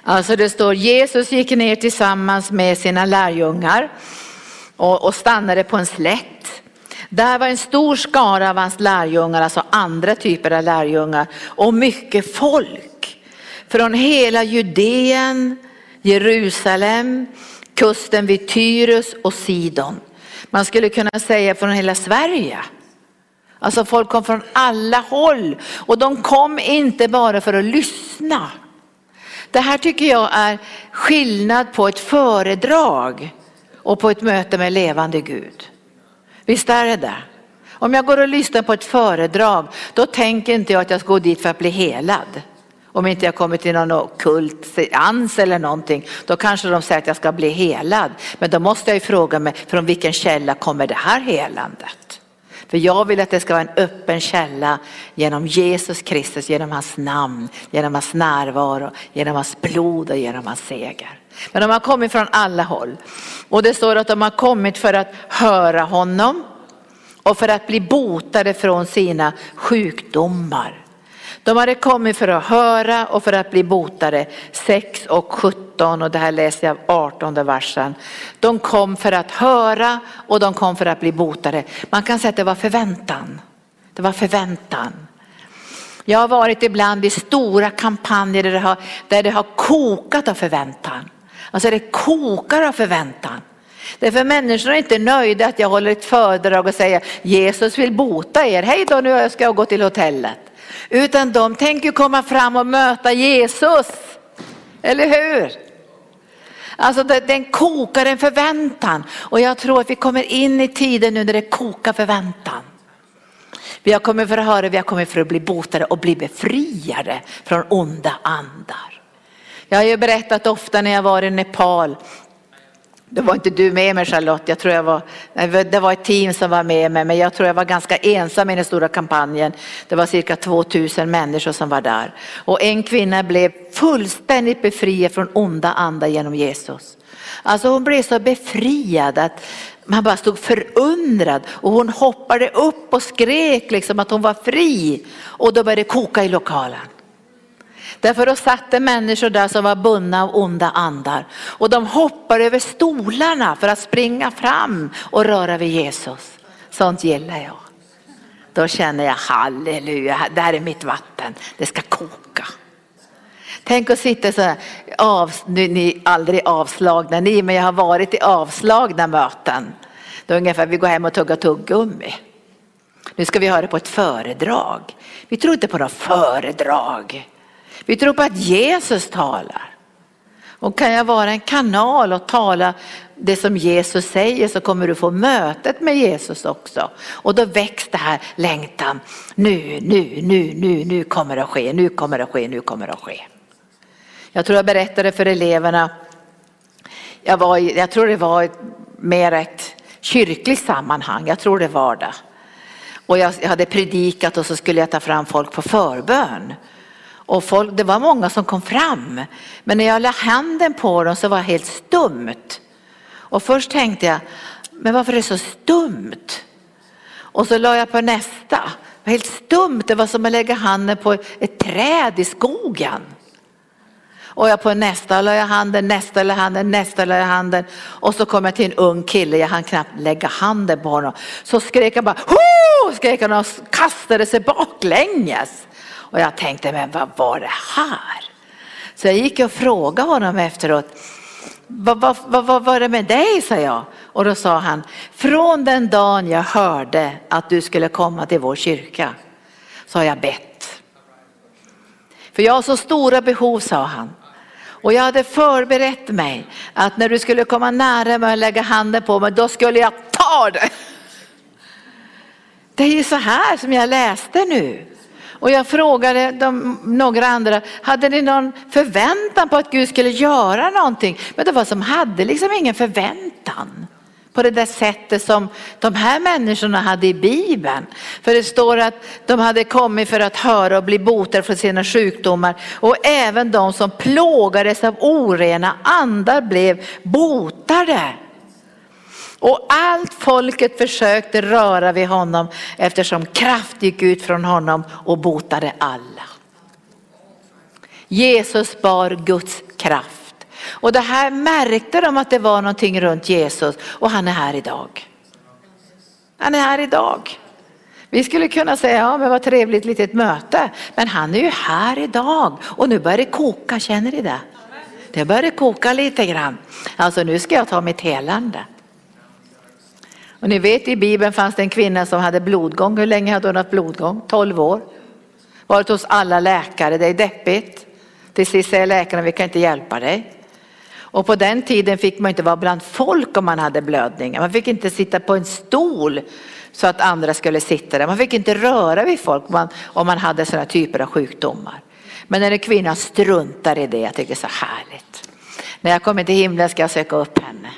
Alltså det står Jesus gick ner tillsammans med sina lärjungar och, och stannade på en slätt. Där var en stor skara av hans lärjungar, alltså andra typer av lärjungar och mycket folk. Från hela Judeen, Jerusalem, kusten vid Tyrus och Sidon. Man skulle kunna säga från hela Sverige. Alltså folk kom från alla håll och de kom inte bara för att lyssna. Det här tycker jag är skillnad på ett föredrag och på ett möte med levande Gud. Visst är det det? Om jag går och lyssnar på ett föredrag, då tänker inte jag att jag ska gå dit för att bli helad. Om inte jag kommer till någon kult seans eller någonting, då kanske de säger att jag ska bli helad. Men då måste jag ju fråga mig, från vilken källa kommer det här helandet? För jag vill att det ska vara en öppen källa genom Jesus Kristus, genom hans namn, genom hans närvaro, genom hans blod och genom hans seger. Men de har kommit från alla håll. Och det står att de har kommit för att höra honom och för att bli botade från sina sjukdomar. De hade kommit för att höra och för att bli botade. 6 och 17 och det här läser jag 18 versen. De kom för att höra och de kom för att bli botade. Man kan säga att det var förväntan. Det var förväntan. Jag har varit ibland i stora kampanjer där det har, där det har kokat av förväntan. Alltså det kokar av förväntan. Därför människor är inte nöjda att jag håller ett föredrag och säger Jesus vill bota er, hej då nu ska jag gå till hotellet. Utan de tänker komma fram och möta Jesus. Eller hur? Alltså den kokar en förväntan och jag tror att vi kommer in i tiden nu när det kokar förväntan. Vi har kommit för att höra, vi har kommit för att bli botade och bli befriade från onda andar. Jag har ju berättat ofta när jag var i Nepal det var inte du med mig Charlotte, jag tror jag var, det var ett team som var med mig men jag tror jag var ganska ensam i den stora kampanjen. Det var cirka 2000 människor som var där. Och en kvinna blev fullständigt befriad från onda andar genom Jesus. Alltså hon blev så befriad att man bara stod förundrad och hon hoppade upp och skrek liksom att hon var fri. Och då började det koka i lokalen. Därför då satt det människor där som var bundna av onda andar och de hoppar över stolarna för att springa fram och röra vid Jesus. Sånt gillar jag. Då känner jag halleluja, det här är mitt vatten, det ska koka. Tänk att sitta så här, av, nu, ni är aldrig avslagna ni, men jag har varit i avslagna möten. Det är ungefär vi går hem och tuggar tuggummi. Nu ska vi höra på ett föredrag. Vi tror inte på några föredrag. Vi tror på att Jesus talar. Och kan jag vara en kanal och tala det som Jesus säger så kommer du få mötet med Jesus också. Och då väcks det här längtan. Nu, nu, nu, nu, nu kommer det att ske, nu kommer det att ske, nu kommer det att ske. Jag tror jag berättade för eleverna, jag, var, jag tror det var mer ett kyrkligt sammanhang, jag tror det var det. Och jag hade predikat och så skulle jag ta fram folk på förbön. Och folk, det var många som kom fram. Men när jag la handen på dem så var det helt stumt. Och först tänkte jag, men varför är det så stumt? Och så la jag på nästa. Det var helt stumt, det var som att lägga handen på ett träd i skogen. Och jag på nästa la jag handen, nästa la handen, nästa la jag handen. Och så kom jag till en ung kille, jag hann knappt lägga handen på honom. Så skrek han bara Ho! skrek han och kastade sig baklänges. Och jag tänkte, men vad var det här? Så jag gick och frågade honom efteråt. Vad, vad, vad, vad var det med dig, sa jag. Och då sa han, från den dagen jag hörde att du skulle komma till vår kyrka så har jag bett. För jag har så stora behov, sa han. Och jag hade förberett mig att när du skulle komma nära mig och lägga handen på mig, då skulle jag ta det. Det är ju så här som jag läste nu. Och jag frågade de, några andra, hade ni någon förväntan på att Gud skulle göra någonting? Men det var som hade liksom ingen förväntan på det där sättet som de här människorna hade i Bibeln. För det står att de hade kommit för att höra och bli botade från sina sjukdomar och även de som plågades av orena andar blev botade. Och allt folket försökte röra vid honom eftersom kraft gick ut från honom och botade alla. Jesus bar Guds kraft. Och det här märkte de att det var någonting runt Jesus och han är här idag. Han är här idag. Vi skulle kunna säga, ja men vad trevligt litet möte. Men han är ju här idag och nu börjar det koka, känner ni det? Det börjar koka lite grann. Alltså nu ska jag ta mitt helande. Och ni vet i Bibeln fanns det en kvinna som hade blodgång. Hur länge hade hon haft blodgång? 12 år. Varit hos alla läkare, det är deppigt. Till sist säger läkaren, vi kan inte hjälpa dig. Och på den tiden fick man inte vara bland folk om man hade blödningar. Man fick inte sitta på en stol så att andra skulle sitta där. Man fick inte röra vid folk om man hade sådana typer av sjukdomar. Men när en kvinna struntar i det, jag tycker det är så härligt. När jag kommer till himlen ska jag söka upp henne.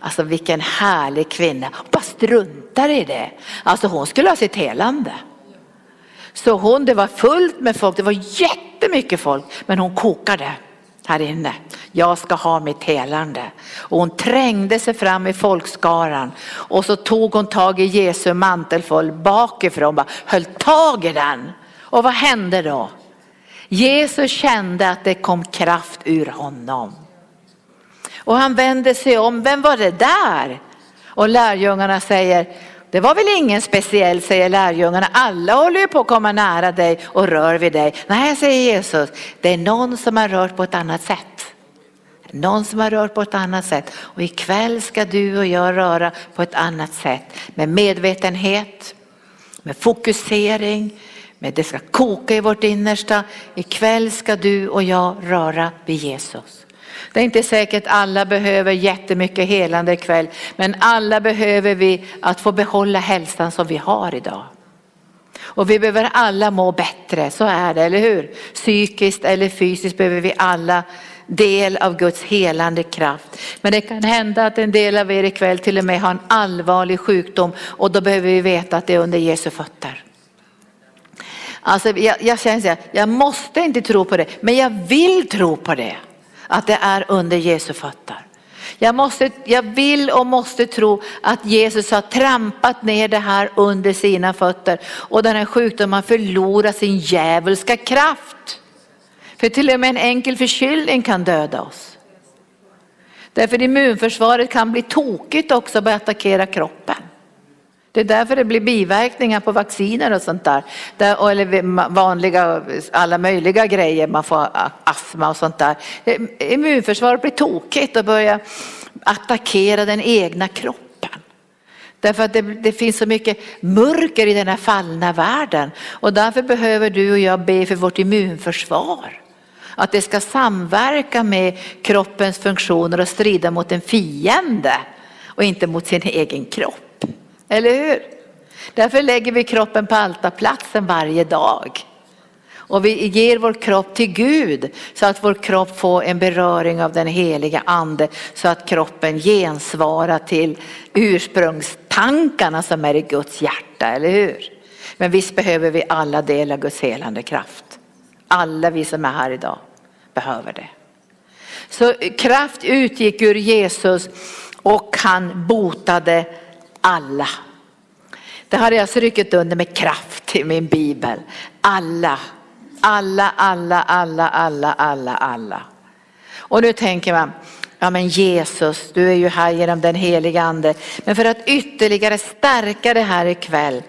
Alltså vilken härlig kvinna. Hon bara struntar i det. Alltså hon skulle ha sitt helande. Så hon, det var fullt med folk, det var jättemycket folk, men hon kokade här inne. Jag ska ha mitt helande. Och hon trängde sig fram i folkskaran och så tog hon tag i Jesu mantelfåll bakifrån, bara höll tag i den. Och vad hände då? Jesus kände att det kom kraft ur honom. Och han vänder sig om, vem var det där? Och lärjungarna säger, det var väl ingen speciell, säger lärjungarna. Alla håller ju på att komma nära dig och rör vid dig. Nej, säger Jesus, det är någon som har rört på ett annat sätt. Någon som har rört på ett annat sätt. Och ikväll ska du och jag röra på ett annat sätt. Med medvetenhet, med fokusering, med det ska koka i vårt innersta. Ikväll ska du och jag röra vid Jesus. Det är inte säkert alla behöver jättemycket helande ikväll, men alla behöver vi att få behålla hälsan som vi har idag. Och vi behöver alla må bättre, så är det, eller hur? Psykiskt eller fysiskt behöver vi alla del av Guds helande kraft. Men det kan hända att en del av er ikväll till och med har en allvarlig sjukdom och då behöver vi veta att det är under Jesu fötter. Alltså jag, jag känner så här, jag måste inte tro på det, men jag vill tro på det att det är under Jesu fötter. Jag, måste, jag vill och måste tro att Jesus har trampat ner det här under sina fötter och den här sjukdomen förlorar sin djävulska kraft. För till och med en enkel förkylning kan döda oss. Därför immunförsvaret kan bli tokigt också och börja attackera kroppen. Det är därför det blir biverkningar på vacciner och sånt där. där eller vanliga, alla möjliga grejer, man får astma och sånt där. Eh, Immunförsvaret blir tokigt och börjar attackera den egna kroppen. Därför att det, det, finns så mycket mörker i den här fallna världen och därför behöver du och jag be för vårt immunförsvar. Att det ska samverka med kroppens funktioner och strida mot en fiende och inte mot sin egen kropp. Eller hur? Därför lägger vi kroppen på altarplatsen varje dag. Och vi ger vår kropp till Gud så att vår kropp får en beröring av den heliga ande så att kroppen gensvarar till ursprungstankarna som är i Guds hjärta, eller hur? Men visst behöver vi alla dela Guds helande kraft. Alla vi som är här idag behöver det. Så kraft utgick ur Jesus och han botade alla. Det har jag alltså strukit under med kraft i min bibel. Alla Alla, alla, alla, alla, alla, alla. Och nu tänker man, ja men Jesus, du är ju här genom den heliga ande. Men för att ytterligare stärka det här ikväll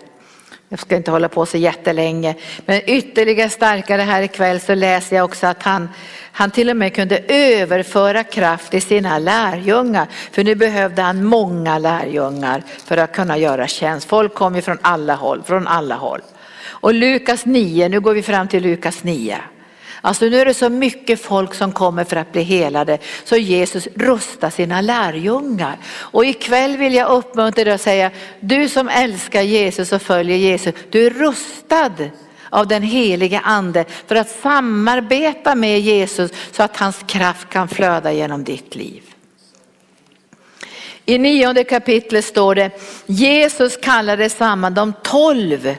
jag ska inte hålla på så jättelänge, men ytterligare starkare här ikväll så läser jag också att han, han till och med kunde överföra kraft i sina lärjungar. För nu behövde han många lärjungar för att kunna göra tjänst. Folk kom ju från alla håll, från alla håll. Och Lukas 9, nu går vi fram till Lukas 9. Alltså nu är det så mycket folk som kommer för att bli helade så Jesus rustar sina lärjungar. Och ikväll vill jag uppmuntra dig att säga, du som älskar Jesus och följer Jesus, du är rustad av den helige ande för att samarbeta med Jesus så att hans kraft kan flöda genom ditt liv. I nionde kapitlet står det, Jesus kallade samman de tolv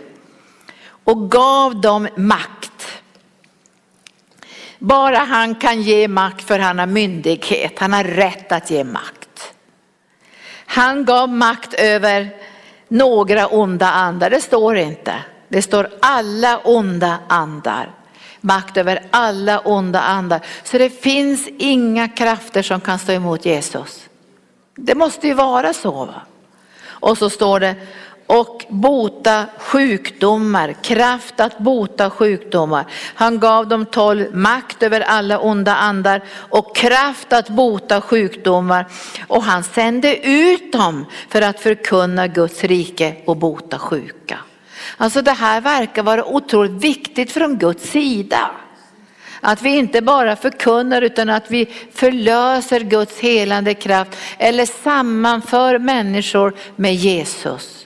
och gav dem makt bara han kan ge makt för han har myndighet, han har rätt att ge makt. Han gav makt över några onda andar, det står inte. Det står alla onda andar. Makt över alla onda andar. Så det finns inga krafter som kan stå emot Jesus. Det måste ju vara så. Va? Och så står det, och bota sjukdomar, kraft att bota sjukdomar. Han gav dem tolv makt över alla onda andar och kraft att bota sjukdomar. Och han sände ut dem för att förkunna Guds rike och bota sjuka. Alltså det här verkar vara otroligt viktigt från Guds sida. Att vi inte bara förkunnar utan att vi förlöser Guds helande kraft eller sammanför människor med Jesus.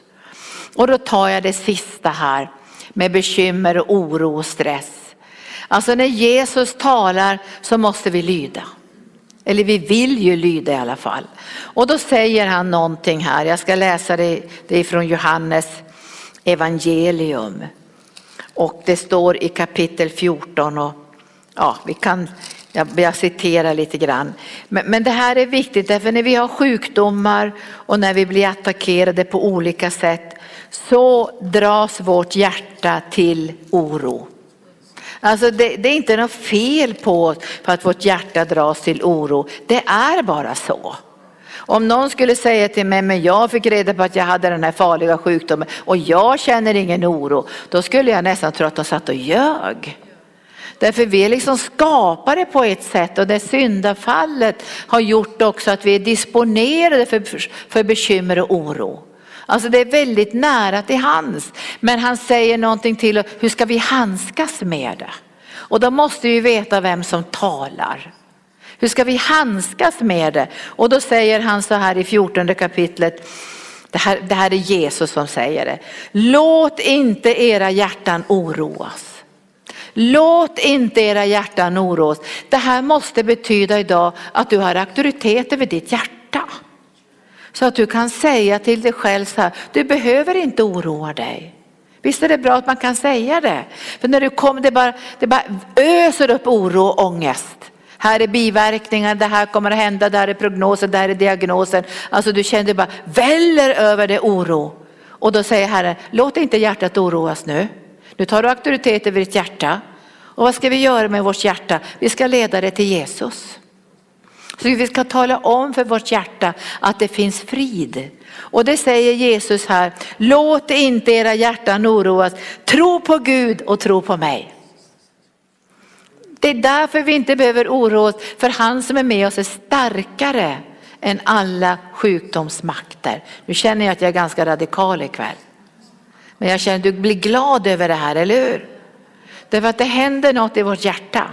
Och då tar jag det sista här med bekymmer, oro och stress. Alltså när Jesus talar så måste vi lyda. Eller vi vill ju lyda i alla fall. Och då säger han någonting här, jag ska läsa det, det är från Johannes evangelium. Och det står i kapitel 14 och ja, vi kan, jag, jag citerar lite grann. Men, men det här är viktigt därför när vi har sjukdomar och när vi blir attackerade på olika sätt så dras vårt hjärta till oro. Alltså det, det, är inte något fel på, på att vårt hjärta dras till oro, det är bara så. Om någon skulle säga till mig, men jag fick reda på att jag hade den här farliga sjukdomen och jag känner ingen oro, då skulle jag nästan tro att de satt och ljög. Därför vi är liksom skapade på ett sätt och det syndafallet har gjort också att vi är disponerade för, för bekymmer och oro. Alltså det är väldigt nära till hans. Men han säger någonting till hur ska vi handskas med det? Och då måste vi veta vem som talar. Hur ska vi handskas med det? Och då säger han så här i 14 kapitlet, det här, det här är Jesus som säger det. Låt inte era hjärtan oroas. Låt inte era hjärtan oroas. Det här måste betyda idag att du har auktoritet över ditt hjärta. Så att du kan säga till dig själv så här, du behöver inte oroa dig. Visst är det bra att man kan säga det? För när du kommer, det bara, det bara öser upp oro och ångest. Här är biverkningar, det här kommer att hända, det här är prognosen, det här är diagnosen. Alltså du känner det bara väller över det oro. Och då säger Herren, låt inte hjärtat oroas nu. Nu tar du auktoritet över ditt hjärta. Och vad ska vi göra med vårt hjärta? Vi ska leda det till Jesus. Så vi ska tala om för vårt hjärta att det finns frid. Och det säger Jesus här, låt inte era hjärtan oroas, tro på Gud och tro på mig. Det är därför vi inte behöver oroa oss, för han som är med oss är starkare än alla sjukdomsmakter. Nu känner jag att jag är ganska radikal ikväll. Men jag känner att du blir glad över det här, eller hur? Därför att det händer något i vårt hjärta.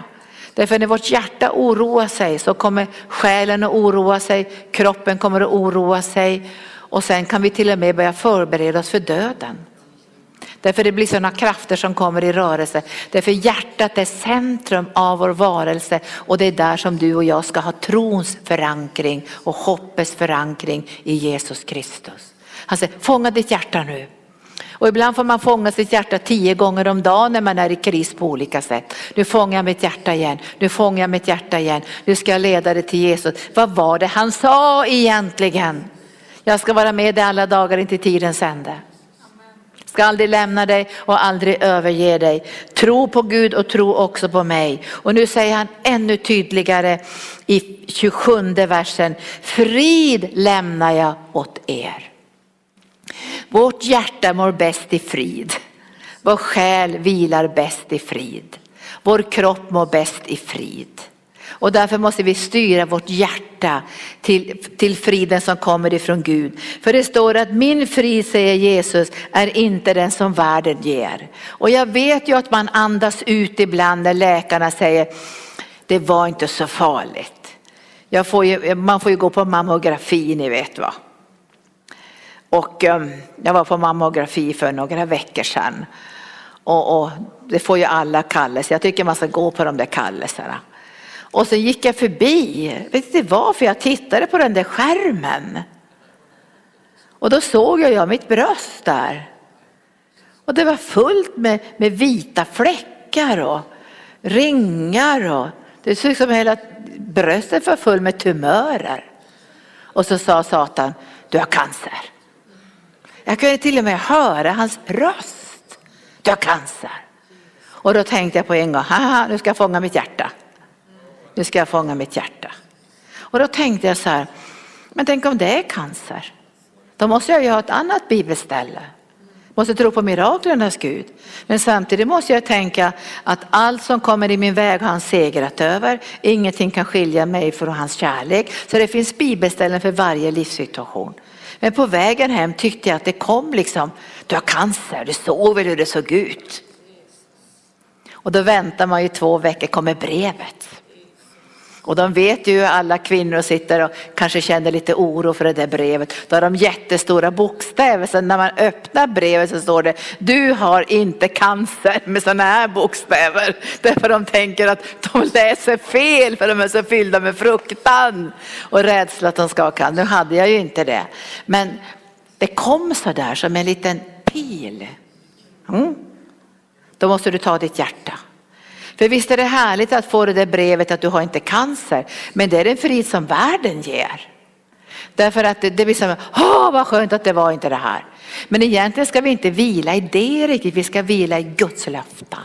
Därför när vårt hjärta oroar sig så kommer själen att oroa sig, kroppen kommer att oroa sig och sen kan vi till och med börja förbereda oss för döden. Därför det blir sådana krafter som kommer i rörelse. Därför hjärtat är centrum av vår varelse och det är där som du och jag ska ha trons förankring och hoppets förankring i Jesus Kristus. Han säger, fånga ditt hjärta nu. Och ibland får man fånga sitt hjärta tio gånger om dagen när man är i kris på olika sätt. Nu fångar jag mitt hjärta igen, nu fångar jag mitt hjärta igen, nu ska jag leda det till Jesus. Vad var det han sa egentligen? Jag ska vara med dig alla dagar in till tidens ände. ska aldrig lämna dig och aldrig överge dig. Tro på Gud och tro också på mig. Och nu säger han ännu tydligare i 27 versen, frid lämnar jag åt er. Vårt hjärta mår bäst i frid. Vår själ vilar bäst i frid. Vår kropp mår bäst i frid. Och därför måste vi styra vårt hjärta till, till friden som kommer ifrån Gud. För det står att min frid, säger Jesus, är inte den som världen ger. Och jag vet ju att man andas ut ibland när läkarna säger, det var inte så farligt. Får ju, man får ju gå på mammografi, ni vet va. Och ehm, jag var på mammografi för några veckor sedan. Och, och det får ju alla kallelser. Jag tycker man ska gå på de där kallelserna. Och så gick jag förbi, vet inte varför jag tittade på den där skärmen. Och då såg jag mitt bröst där. Och det var fullt med, med vita fläckar och ringar och det såg ut som hela bröstet var fullt med tumörer. Och så sa Satan, du har cancer. Jag kunde till och med höra hans röst. Du har cancer. Och då tänkte jag på en gång, haha, nu ska jag fånga mitt hjärta nu ska jag fånga mitt hjärta. Och då tänkte jag så här, men tänk om det är cancer? Då måste jag ju ha ett annat bibelställe. Måste tro på miraklernas Gud. Men samtidigt måste jag tänka att allt som kommer i min väg har han segrat över. Ingenting kan skilja mig från hans kärlek. Så det finns bibelställen för varje livssituation. Men på vägen hem tyckte jag att det kom liksom, du har cancer, du såg väl hur det såg ut. Och då väntar man ju två veckor, kommer brevet. Och de vet ju alla kvinnor sitter och kanske känner lite oro för det där brevet. Då har de jättestora bokstäver så när man öppnar brevet så står det du har inte cancer med sådana här bokstäver. Därför de tänker att de läser fel för de är så fyllda med fruktan och rädsla att de ska ha cancer. Nu hade jag ju inte det. Men det kom så där som en liten pil. Mm. Då måste du ta ditt hjärta. För visst är det härligt att få det där brevet att du har inte cancer, men det är en frid som världen ger. Därför att det, det blir som, åh vad skönt att det var inte det här. Men egentligen ska vi inte vila i det riktigt, vi ska vila i Guds löften.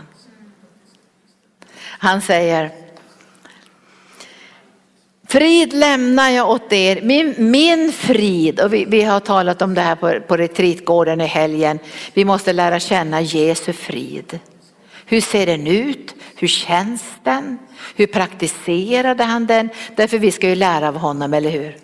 Han säger, Frid lämnar jag åt er, min, min frid, och vi, vi, har talat om det här på, på retreatgården i helgen, vi måste lära känna Jesu frid. Hur ser den ut? Hur känns den? Hur praktiserade han den? Därför vi ska ju lära av honom, eller hur?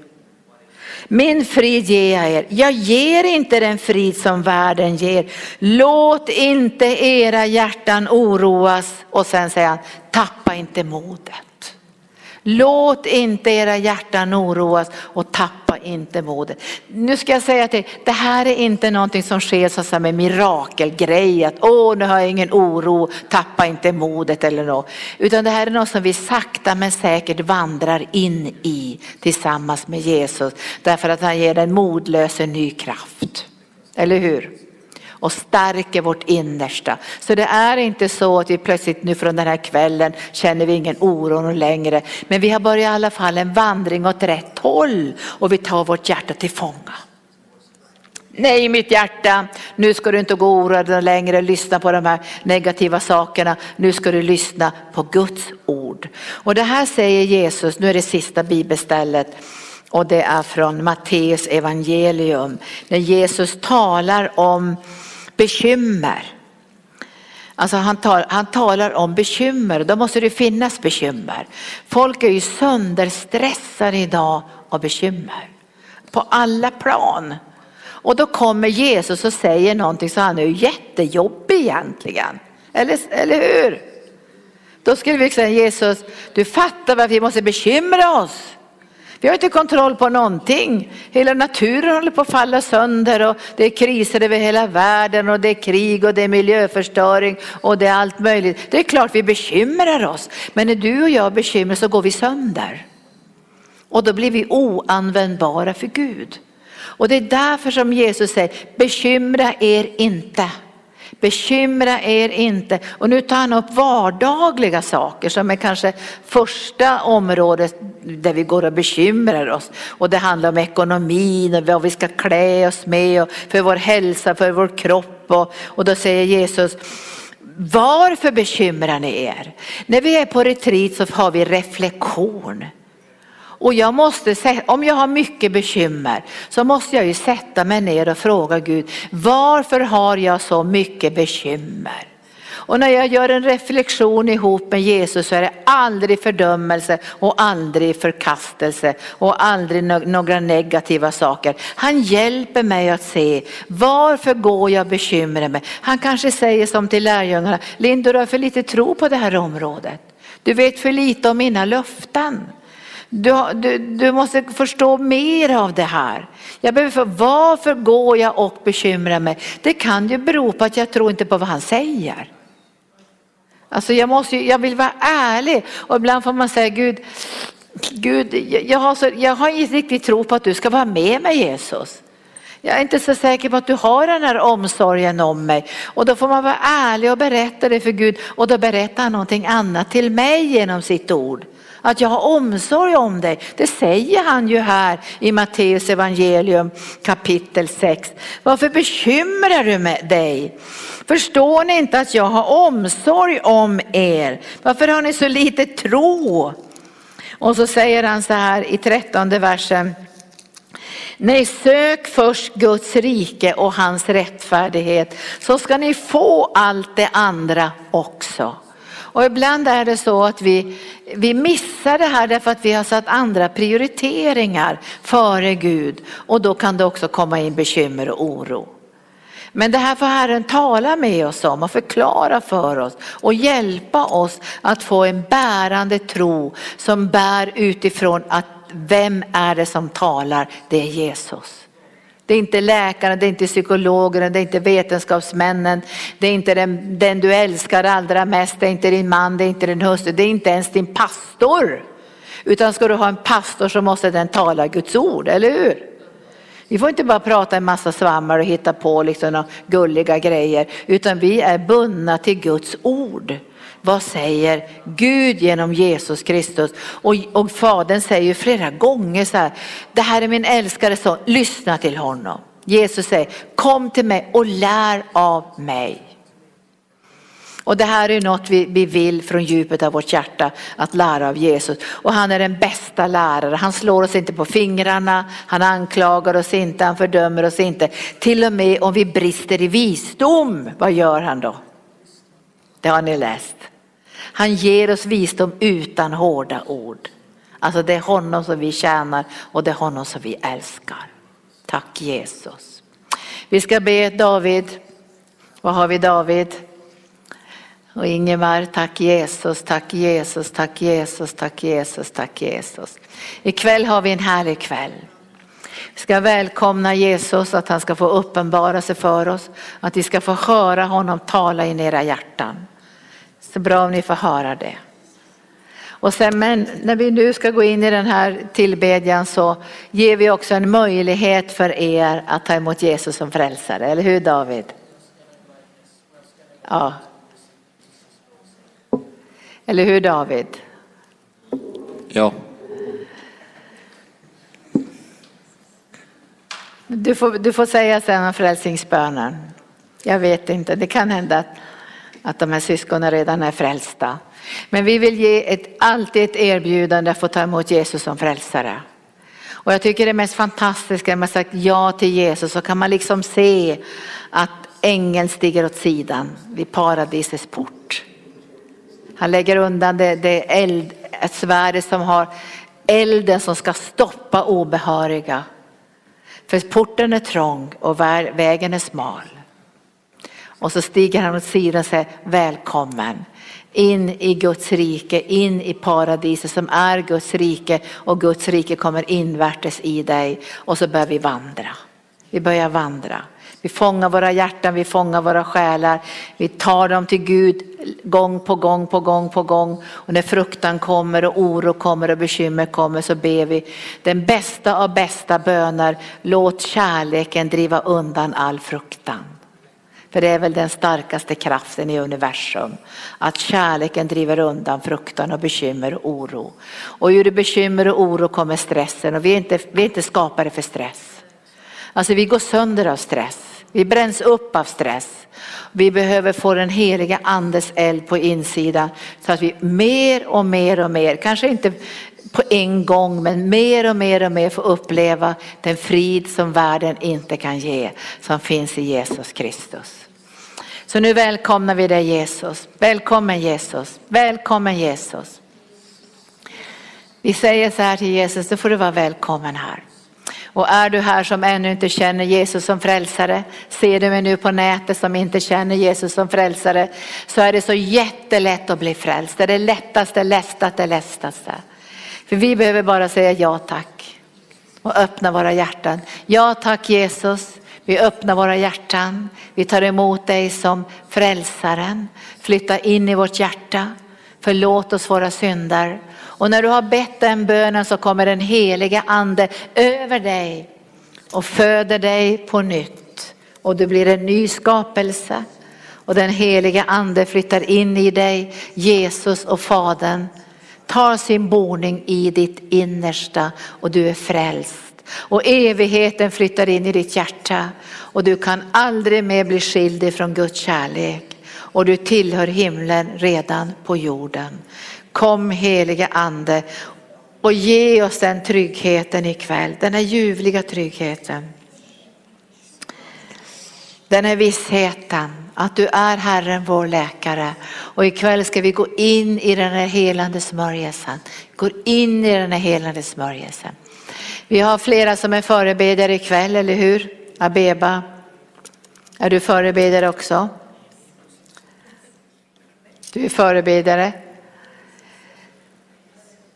Min frid ger jag er. Jag ger inte den frid som världen ger. Låt inte era hjärtan oroas. Och sen säger han, tappa inte modet. Låt inte era hjärtan oroas och tappa inte modet. Nu ska jag säga till det här är inte någonting som sker så som en mirakelgrej att åh nu har jag ingen oro, tappa inte modet eller något. Utan det här är något som vi sakta men säkert vandrar in i tillsammans med Jesus. Därför att han ger den modlöse ny kraft. Eller hur? Och stärker vårt innersta. Så det är inte så att vi plötsligt nu från den här kvällen känner vi ingen oro längre. Men vi har börjat i alla fall en vandring åt rätt håll och vi tar vårt hjärta till fånga. Nej mitt hjärta, nu ska du inte gå oroad längre, och lyssna på de här negativa sakerna. Nu ska du lyssna på Guds ord. Och det här säger Jesus, nu är det sista bibelstället och det är från Matteus evangelium. När Jesus talar om bekymmer. Alltså han, tar, han talar om bekymmer, då måste det finnas bekymmer. Folk är ju sönderstressade idag av bekymmer. På alla plan. Och då kommer Jesus och säger någonting så han är ju jättejobbig egentligen. Eller, eller hur? Då skulle vi säga Jesus, du fattar varför vi måste bekymra oss. Vi har inte kontroll på någonting. Hela naturen håller på att falla sönder och det är kriser över hela världen och det är krig och det är miljöförstöring och det är allt möjligt. Det är klart vi bekymrar oss, men när du och jag bekymrar så går vi sönder. Och då blir vi oanvändbara för Gud. Och det är därför som Jesus säger, bekymra er inte. Bekymra er inte. Och nu tar han upp vardagliga saker som är kanske första området där vi går och bekymrar oss. Och det handlar om ekonomin och vad vi ska klä oss med och för vår hälsa, för vår kropp. Och, och då säger Jesus, varför bekymrar ni er? När vi är på retreat så har vi reflektion. Och jag måste, om jag har mycket bekymmer så måste jag ju sätta mig ner och fråga Gud, varför har jag så mycket bekymmer? Och när jag gör en reflektion ihop med Jesus så är det aldrig fördömelse och aldrig förkastelse och aldrig några negativa saker. Han hjälper mig att se varför går jag och bekymrar mig. Han kanske säger som till lärjungarna, Linda du har för lite tro på det här området. Du vet för lite om mina löften. Du, du, du, måste förstå mer av det här. Jag behöver för, varför går jag och bekymrar mig? Det kan ju bero på att jag tror inte på vad han säger. Alltså jag, måste, jag vill vara ärlig och ibland får man säga Gud, Gud jag, har så, jag har inte riktigt tro på att du ska vara med mig Jesus. Jag är inte så säker på att du har den här omsorgen om mig. Och då får man vara ärlig och berätta det för Gud och då berättar han någonting annat till mig genom sitt ord att jag har omsorg om dig. Det säger han ju här i Matteus evangelium kapitel 6. Varför bekymrar du med dig? Förstår ni inte att jag har omsorg om er? Varför har ni så lite tro? Och så säger han så här i trettonde versen. Nej, sök först Guds rike och hans rättfärdighet så ska ni få allt det andra också. Och ibland är det så att vi, vi missar det här därför att vi har satt andra prioriteringar före Gud och då kan det också komma in bekymmer och oro. Men det här får Herren tala med oss om och förklara för oss och hjälpa oss att få en bärande tro som bär utifrån att vem är det som talar? Det är Jesus. Det är inte läkaren, det är inte psykologen, det är inte vetenskapsmännen, det är inte den, den du älskar allra mest, det är inte din man, det är inte din hustru, det är inte ens din pastor. Utan ska du ha en pastor så måste den tala Guds ord, eller hur? Vi får inte bara prata en massa svammar och hitta på liksom gulliga grejer, utan vi är bundna till Guds ord. Vad säger Gud genom Jesus Kristus? Och, och Fadern säger flera gånger så här, det här är min älskade son, lyssna till honom. Jesus säger, kom till mig och lär av mig. Och det här är något vi, vi vill från djupet av vårt hjärta att lära av Jesus. Och han är den bästa lärare. Han slår oss inte på fingrarna, han anklagar oss inte, han fördömer oss inte. Till och med om vi brister i visdom, vad gör han då? Det har ni läst. Han ger oss visdom utan hårda ord. Alltså det är honom som vi tjänar och det är honom som vi älskar. Tack Jesus. Vi ska be David. Vad har vi David? Och Ingemar, tack Jesus, tack Jesus, tack Jesus, tack Jesus, tack Jesus. Ikväll har vi en härlig kväll. Vi ska välkomna Jesus, att han ska få uppenbara sig för oss, att vi ska få höra honom tala in i era hjärtan. Så bra om ni får höra det. Och sen, men när vi nu ska gå in i den här tillbedjan så ger vi också en möjlighet för er att ta emot Jesus som frälsare, eller hur David? Ja. Eller hur David? Ja. Du får, du får säga sen om frälsningsbönen. Jag vet inte, det kan hända att att de här syskonen redan är frälsta. Men vi vill ge ett, alltid ett erbjudande att få ta emot Jesus som frälsare. Och jag tycker det mest fantastiska när man sagt ja till Jesus så kan man liksom se att ängeln stiger åt sidan vid paradisets port. Han lägger undan det, det eld, ett svärd som har elden som ska stoppa obehöriga. För porten är trång och vägen är smal. Och så stiger han åt sidan och säger välkommen in i Guds rike, in i paradiset som är Guds rike och Guds rike kommer invärtes i dig och så börjar vi vandra. Vi börjar vandra. Vi fångar våra hjärtan, vi fångar våra själar, vi tar dem till Gud gång på gång på gång på gång. Och när fruktan kommer och oro kommer och bekymmer kommer så ber vi den bästa av bästa böner, låt kärleken driva undan all fruktan. För det är väl den starkaste kraften i universum. Att kärleken driver undan fruktan och bekymmer och oro. Och ur bekymmer och oro kommer stressen och vi är inte, vi är inte skapade för stress. Alltså vi går sönder av stress. Vi bränns upp av stress. Vi behöver få den heliga andes eld på insidan så att vi mer och mer och mer, kanske inte på en gång men mer och mer och mer får uppleva den frid som världen inte kan ge som finns i Jesus Kristus. Så nu välkomnar vi dig Jesus. Välkommen Jesus. Välkommen Jesus. Vi säger så här till Jesus, då får du vara välkommen här. Och är du här som ännu inte känner Jesus som frälsare, ser du mig nu på nätet som inte känner Jesus som frälsare, så är det så jättelätt att bli frälst. Det är det lättaste, lättaste, lättaste. För vi behöver bara säga ja tack och öppna våra hjärtan. Ja tack Jesus, vi öppnar våra hjärtan. Vi tar emot dig som frälsaren. Flytta in i vårt hjärta. Förlåt oss våra synder. Och när du har bett den bönen så kommer den heliga ande över dig och föder dig på nytt. Och du blir en ny skapelse. Och den heliga ande flyttar in i dig, Jesus och Fadern tar sin boning i ditt innersta och du är frälst. Och evigheten flyttar in i ditt hjärta och du kan aldrig mer bli skild ifrån Guds kärlek. Och du tillhör himlen redan på jorden. Kom heliga ande och ge oss den tryggheten ikväll, den här ljuvliga tryggheten. Den här vissheten att du är Herren vår läkare och ikväll ska vi gå in i den här helande smörjelsen. Går in i den här helande smörjelsen. Vi har flera som är förebedjare ikväll, eller hur? Abeba, är du förebedjare också? Du är förebedjare.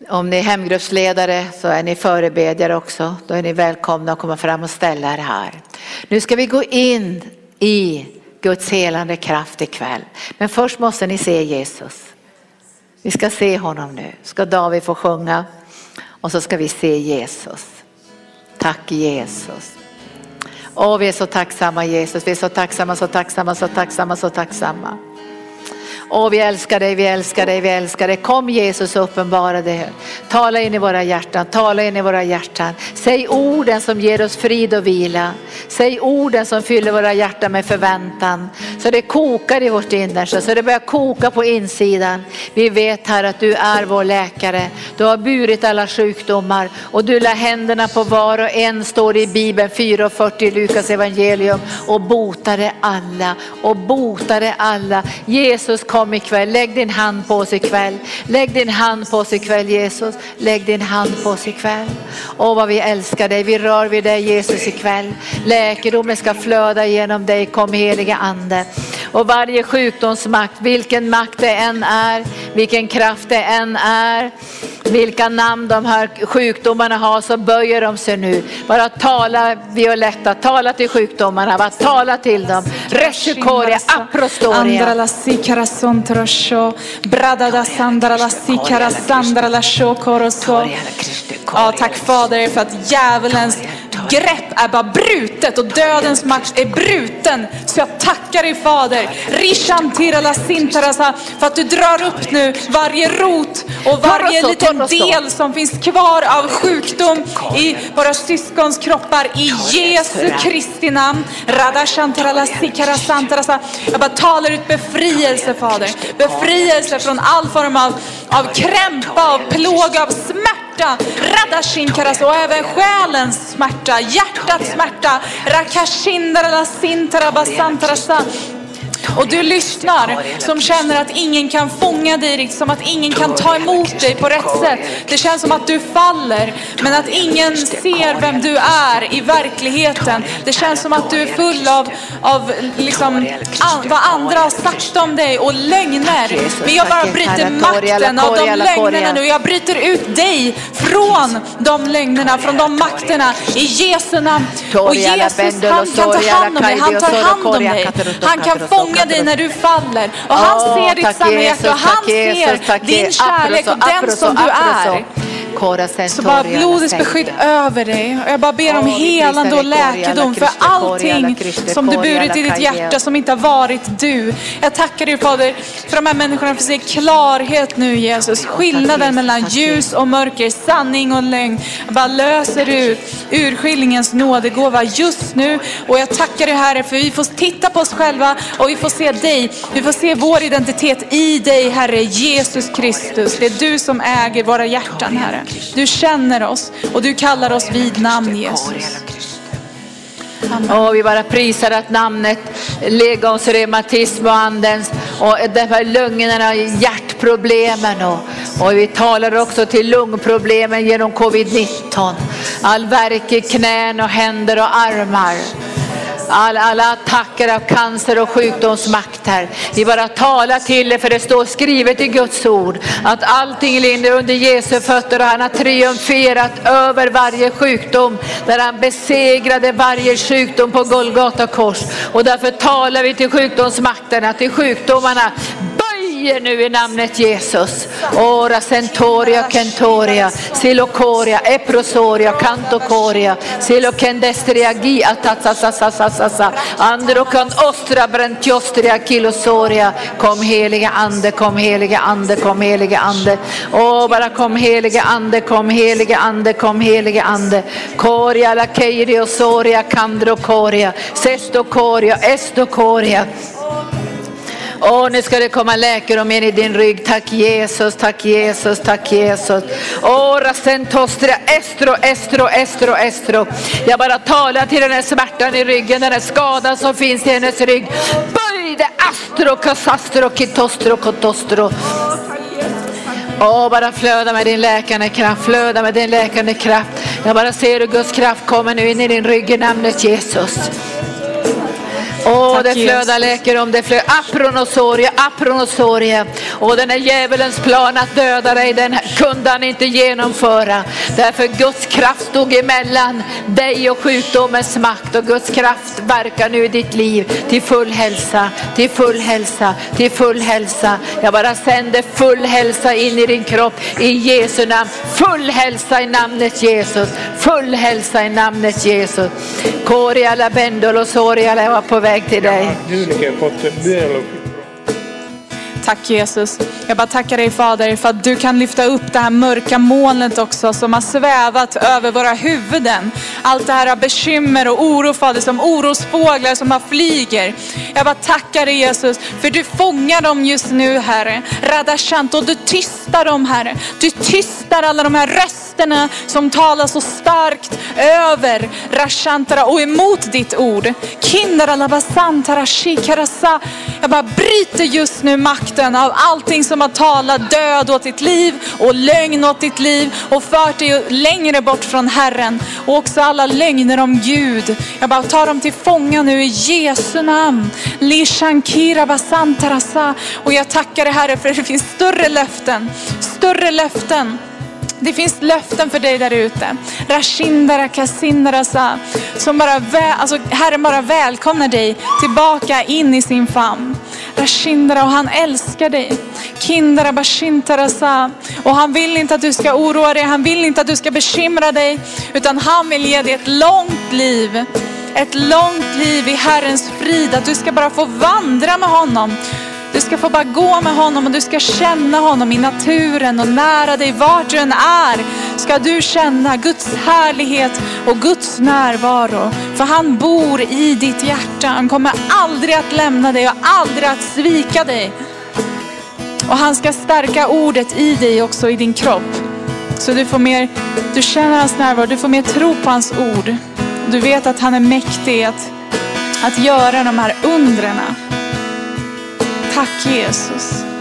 Om ni är hemgruppsledare så är ni förebedjare också. Då är ni välkomna att komma fram och ställa er här. Nu ska vi gå in i Guds helande kraft ikväll. Men först måste ni se Jesus. Vi ska se honom nu. Ska David få sjunga och så ska vi se Jesus. Tack Jesus. Åh, vi är så tacksamma Jesus, vi är så tacksamma, så tacksamma, så tacksamma, så tacksamma. Åh, vi älskar dig, vi älskar dig, vi älskar dig. Kom Jesus och uppenbara dig. Tala in i våra hjärtan, tala in i våra hjärtan. Säg orden som ger oss frid och vila. Säg orden som fyller våra hjärtan med förväntan. Så det kokar i vårt innersta, så det börjar koka på insidan. Vi vet här att du är vår läkare. Du har burit alla sjukdomar och du lär händerna på var och en, står i Bibeln 4.40 i Lukas evangelium och botade alla och botade alla. Jesus kom ikväll, lägg din hand på oss ikväll. Lägg din hand på oss ikväll Jesus, lägg din hand på oss ikväll. Åh vad vi älskar dig, vi rör vid dig Jesus ikväll. Läkedomen ska flöda genom dig, kom heliga ande. Och varje sjukdomsmakt, vilken makt det än är, vilken kraft det än är, vilka namn de här sjukdomarna har så böjer de sig nu. Bara tala Violetta, tala till sjukdomarna, bara tala till dem. Reshukoria, aprostoria sontrosho, Bradada sandra la sikara sandra la shokoroso. Ja, tack Fader för att djävulens grepp är bara brutet och dödens makt är bruten. Så jag tackar dig Fader, Rishantira la sintarasa, för att du drar upp nu varje rot och varje liten del som finns kvar av sjukdom i våra syskons kroppar i Jesu Kristi namn. Radashantara la sikara santarasa. Jag bara talar ut befrielse Fader. Befrielse från all form av, av krämpa, av plåga, av smärta. Radashinkaras och även själens smärta, hjärtats smärta. Rakashindara la sintara basantarasa. Och du lyssnar som känner att ingen kan fånga dig riktigt, som att ingen kan ta emot dig på rätt sätt. Det känns som att du faller, men att ingen ser vem du är i verkligheten. Det känns som att du är full av, av liksom, an, vad andra har sagt om dig och lögner. Men jag bara bryter makten av de lögnerna nu. Jag bryter ut dig från de lögnerna, från de makterna i Jesu namn. Och Jesus, han kan ta hand om dig. Han tar hand om dig. Han kan fånga dig när du faller. Och han ser ditt hjärta och han ser din kärlek och den som du är. Så bara blodets beskydd över dig. Och jag bara ber om helande och läkedom för allting som du burit i ditt hjärta som inte har varit du. Jag tackar dig Fader för de här människorna får se klarhet nu Jesus. Skillnaden mellan ljus och mörker, sanning och lögn. Jag bara löser ut urskiljningens nådegåva just nu. Och jag tackar dig Herre för vi får titta på oss själva och vi får se dig. Vi får se vår identitet i dig Herre Jesus Kristus. Det är du som äger våra hjärtan Herre. Du känner oss och du kallar oss vid namn Jesus. Och vi bara prisar att namnet legonsreumatism och andens och därför lungorna och hjärtproblemen och, och vi talar också till lungproblemen genom covid-19. All värk i knän och händer och armar alla, alla attacker av cancer och sjukdomsmakter. Vi bara talar till det för det står skrivet i Guds ord att allting ligger under Jesu fötter och han har triumferat över varje sjukdom där han besegrade varje sjukdom på Golgata kors. Och därför talar vi till sjukdomsmakterna, till sjukdomarna böjer nu i namnet Jesus. Ora centoria kentoria, silocoria, eprosoria, cantocoria, silokendestria gi atatsasasasasa, androkan ostra brentiostria kilosoria. Kom helige ande, kom helige ande, kom helige ande. Åh, bara kom helige ande, kom helige ande, kom helige ande. Coria la keirio keiriosoria, kandrocoria, sestocoria, estocoria. Åh, nu ska det komma läkedom in i din rygg. Tack Jesus, tack Jesus, tack Jesus. Åh, rasentostra, estro, estro, estro, estro. Jag bara talar till den här smärtan i ryggen, den här skadan som finns i hennes rygg. Böj det, astro, kasastro, kitostro, kotostro. Åh, bara flöda med din läkande kraft, flöda med din läkande kraft. Jag bara ser hur Guds kraft kommer nu in i din rygg i namnet Jesus. Åh, det flödar läkedom, det flödar apronosoria, apronosoria. Och den är djävulens plan att döda dig, den kunde han inte genomföra. Därför Guds kraft stod emellan dig och sjukdomens makt och Guds kraft verkar nu i ditt liv till full hälsa, till full hälsa, till full hälsa. Jag bara sänder full hälsa in i din kropp i Jesu namn. Full hälsa i namnet Jesus, full hälsa i namnet Jesus. Koria la bendolo soria la var på väg till dig. Tack Jesus. Jag bara tackar dig Fader för att du kan lyfta upp det här mörka molnet också som har svävat över våra huvuden. Allt det här av bekymmer och oro Fader som orosfåglar som har flyger. Jag bara tackar dig Jesus för du fångar dem just nu Herre. Radashant och du tystar dem Herre. Du tystar alla de här rösterna som talar så starkt över Rashantara och emot ditt ord. Kindara labasantara shikarasa. Jag bara bryter just nu makten av allting som har talat död åt ditt liv och lögn åt ditt liv och fört dig längre bort från Herren. Och också alla lögner om Gud. Jag bara tar dem till fånga nu i Jesu namn. Och jag tackar dig Herre för det finns större löften. Större löften. Det finns löften för dig där ute. Rashindara kasindarasa. Som bara, alltså Herren bara välkomnar dig tillbaka in i sin famn. Bashindra och han älskar dig. Kindara bashintarasa. Och han vill inte att du ska oroa dig, han vill inte att du ska bekymra dig. Utan han vill ge dig ett långt liv. Ett långt liv i Herrens frid. Att du ska bara få vandra med honom. Du ska få bara gå med honom och du ska känna honom i naturen och nära dig vart du än är. Ska du känna Guds härlighet och Guds närvaro. För han bor i ditt hjärta. Han kommer aldrig att lämna dig och aldrig att svika dig. Och han ska stärka ordet i dig också i din kropp. Så du får mer, du känner hans närvaro, du får mer tro på hans ord. Du vet att han är mäktig att, att göra de här undrena. Tack Jesus.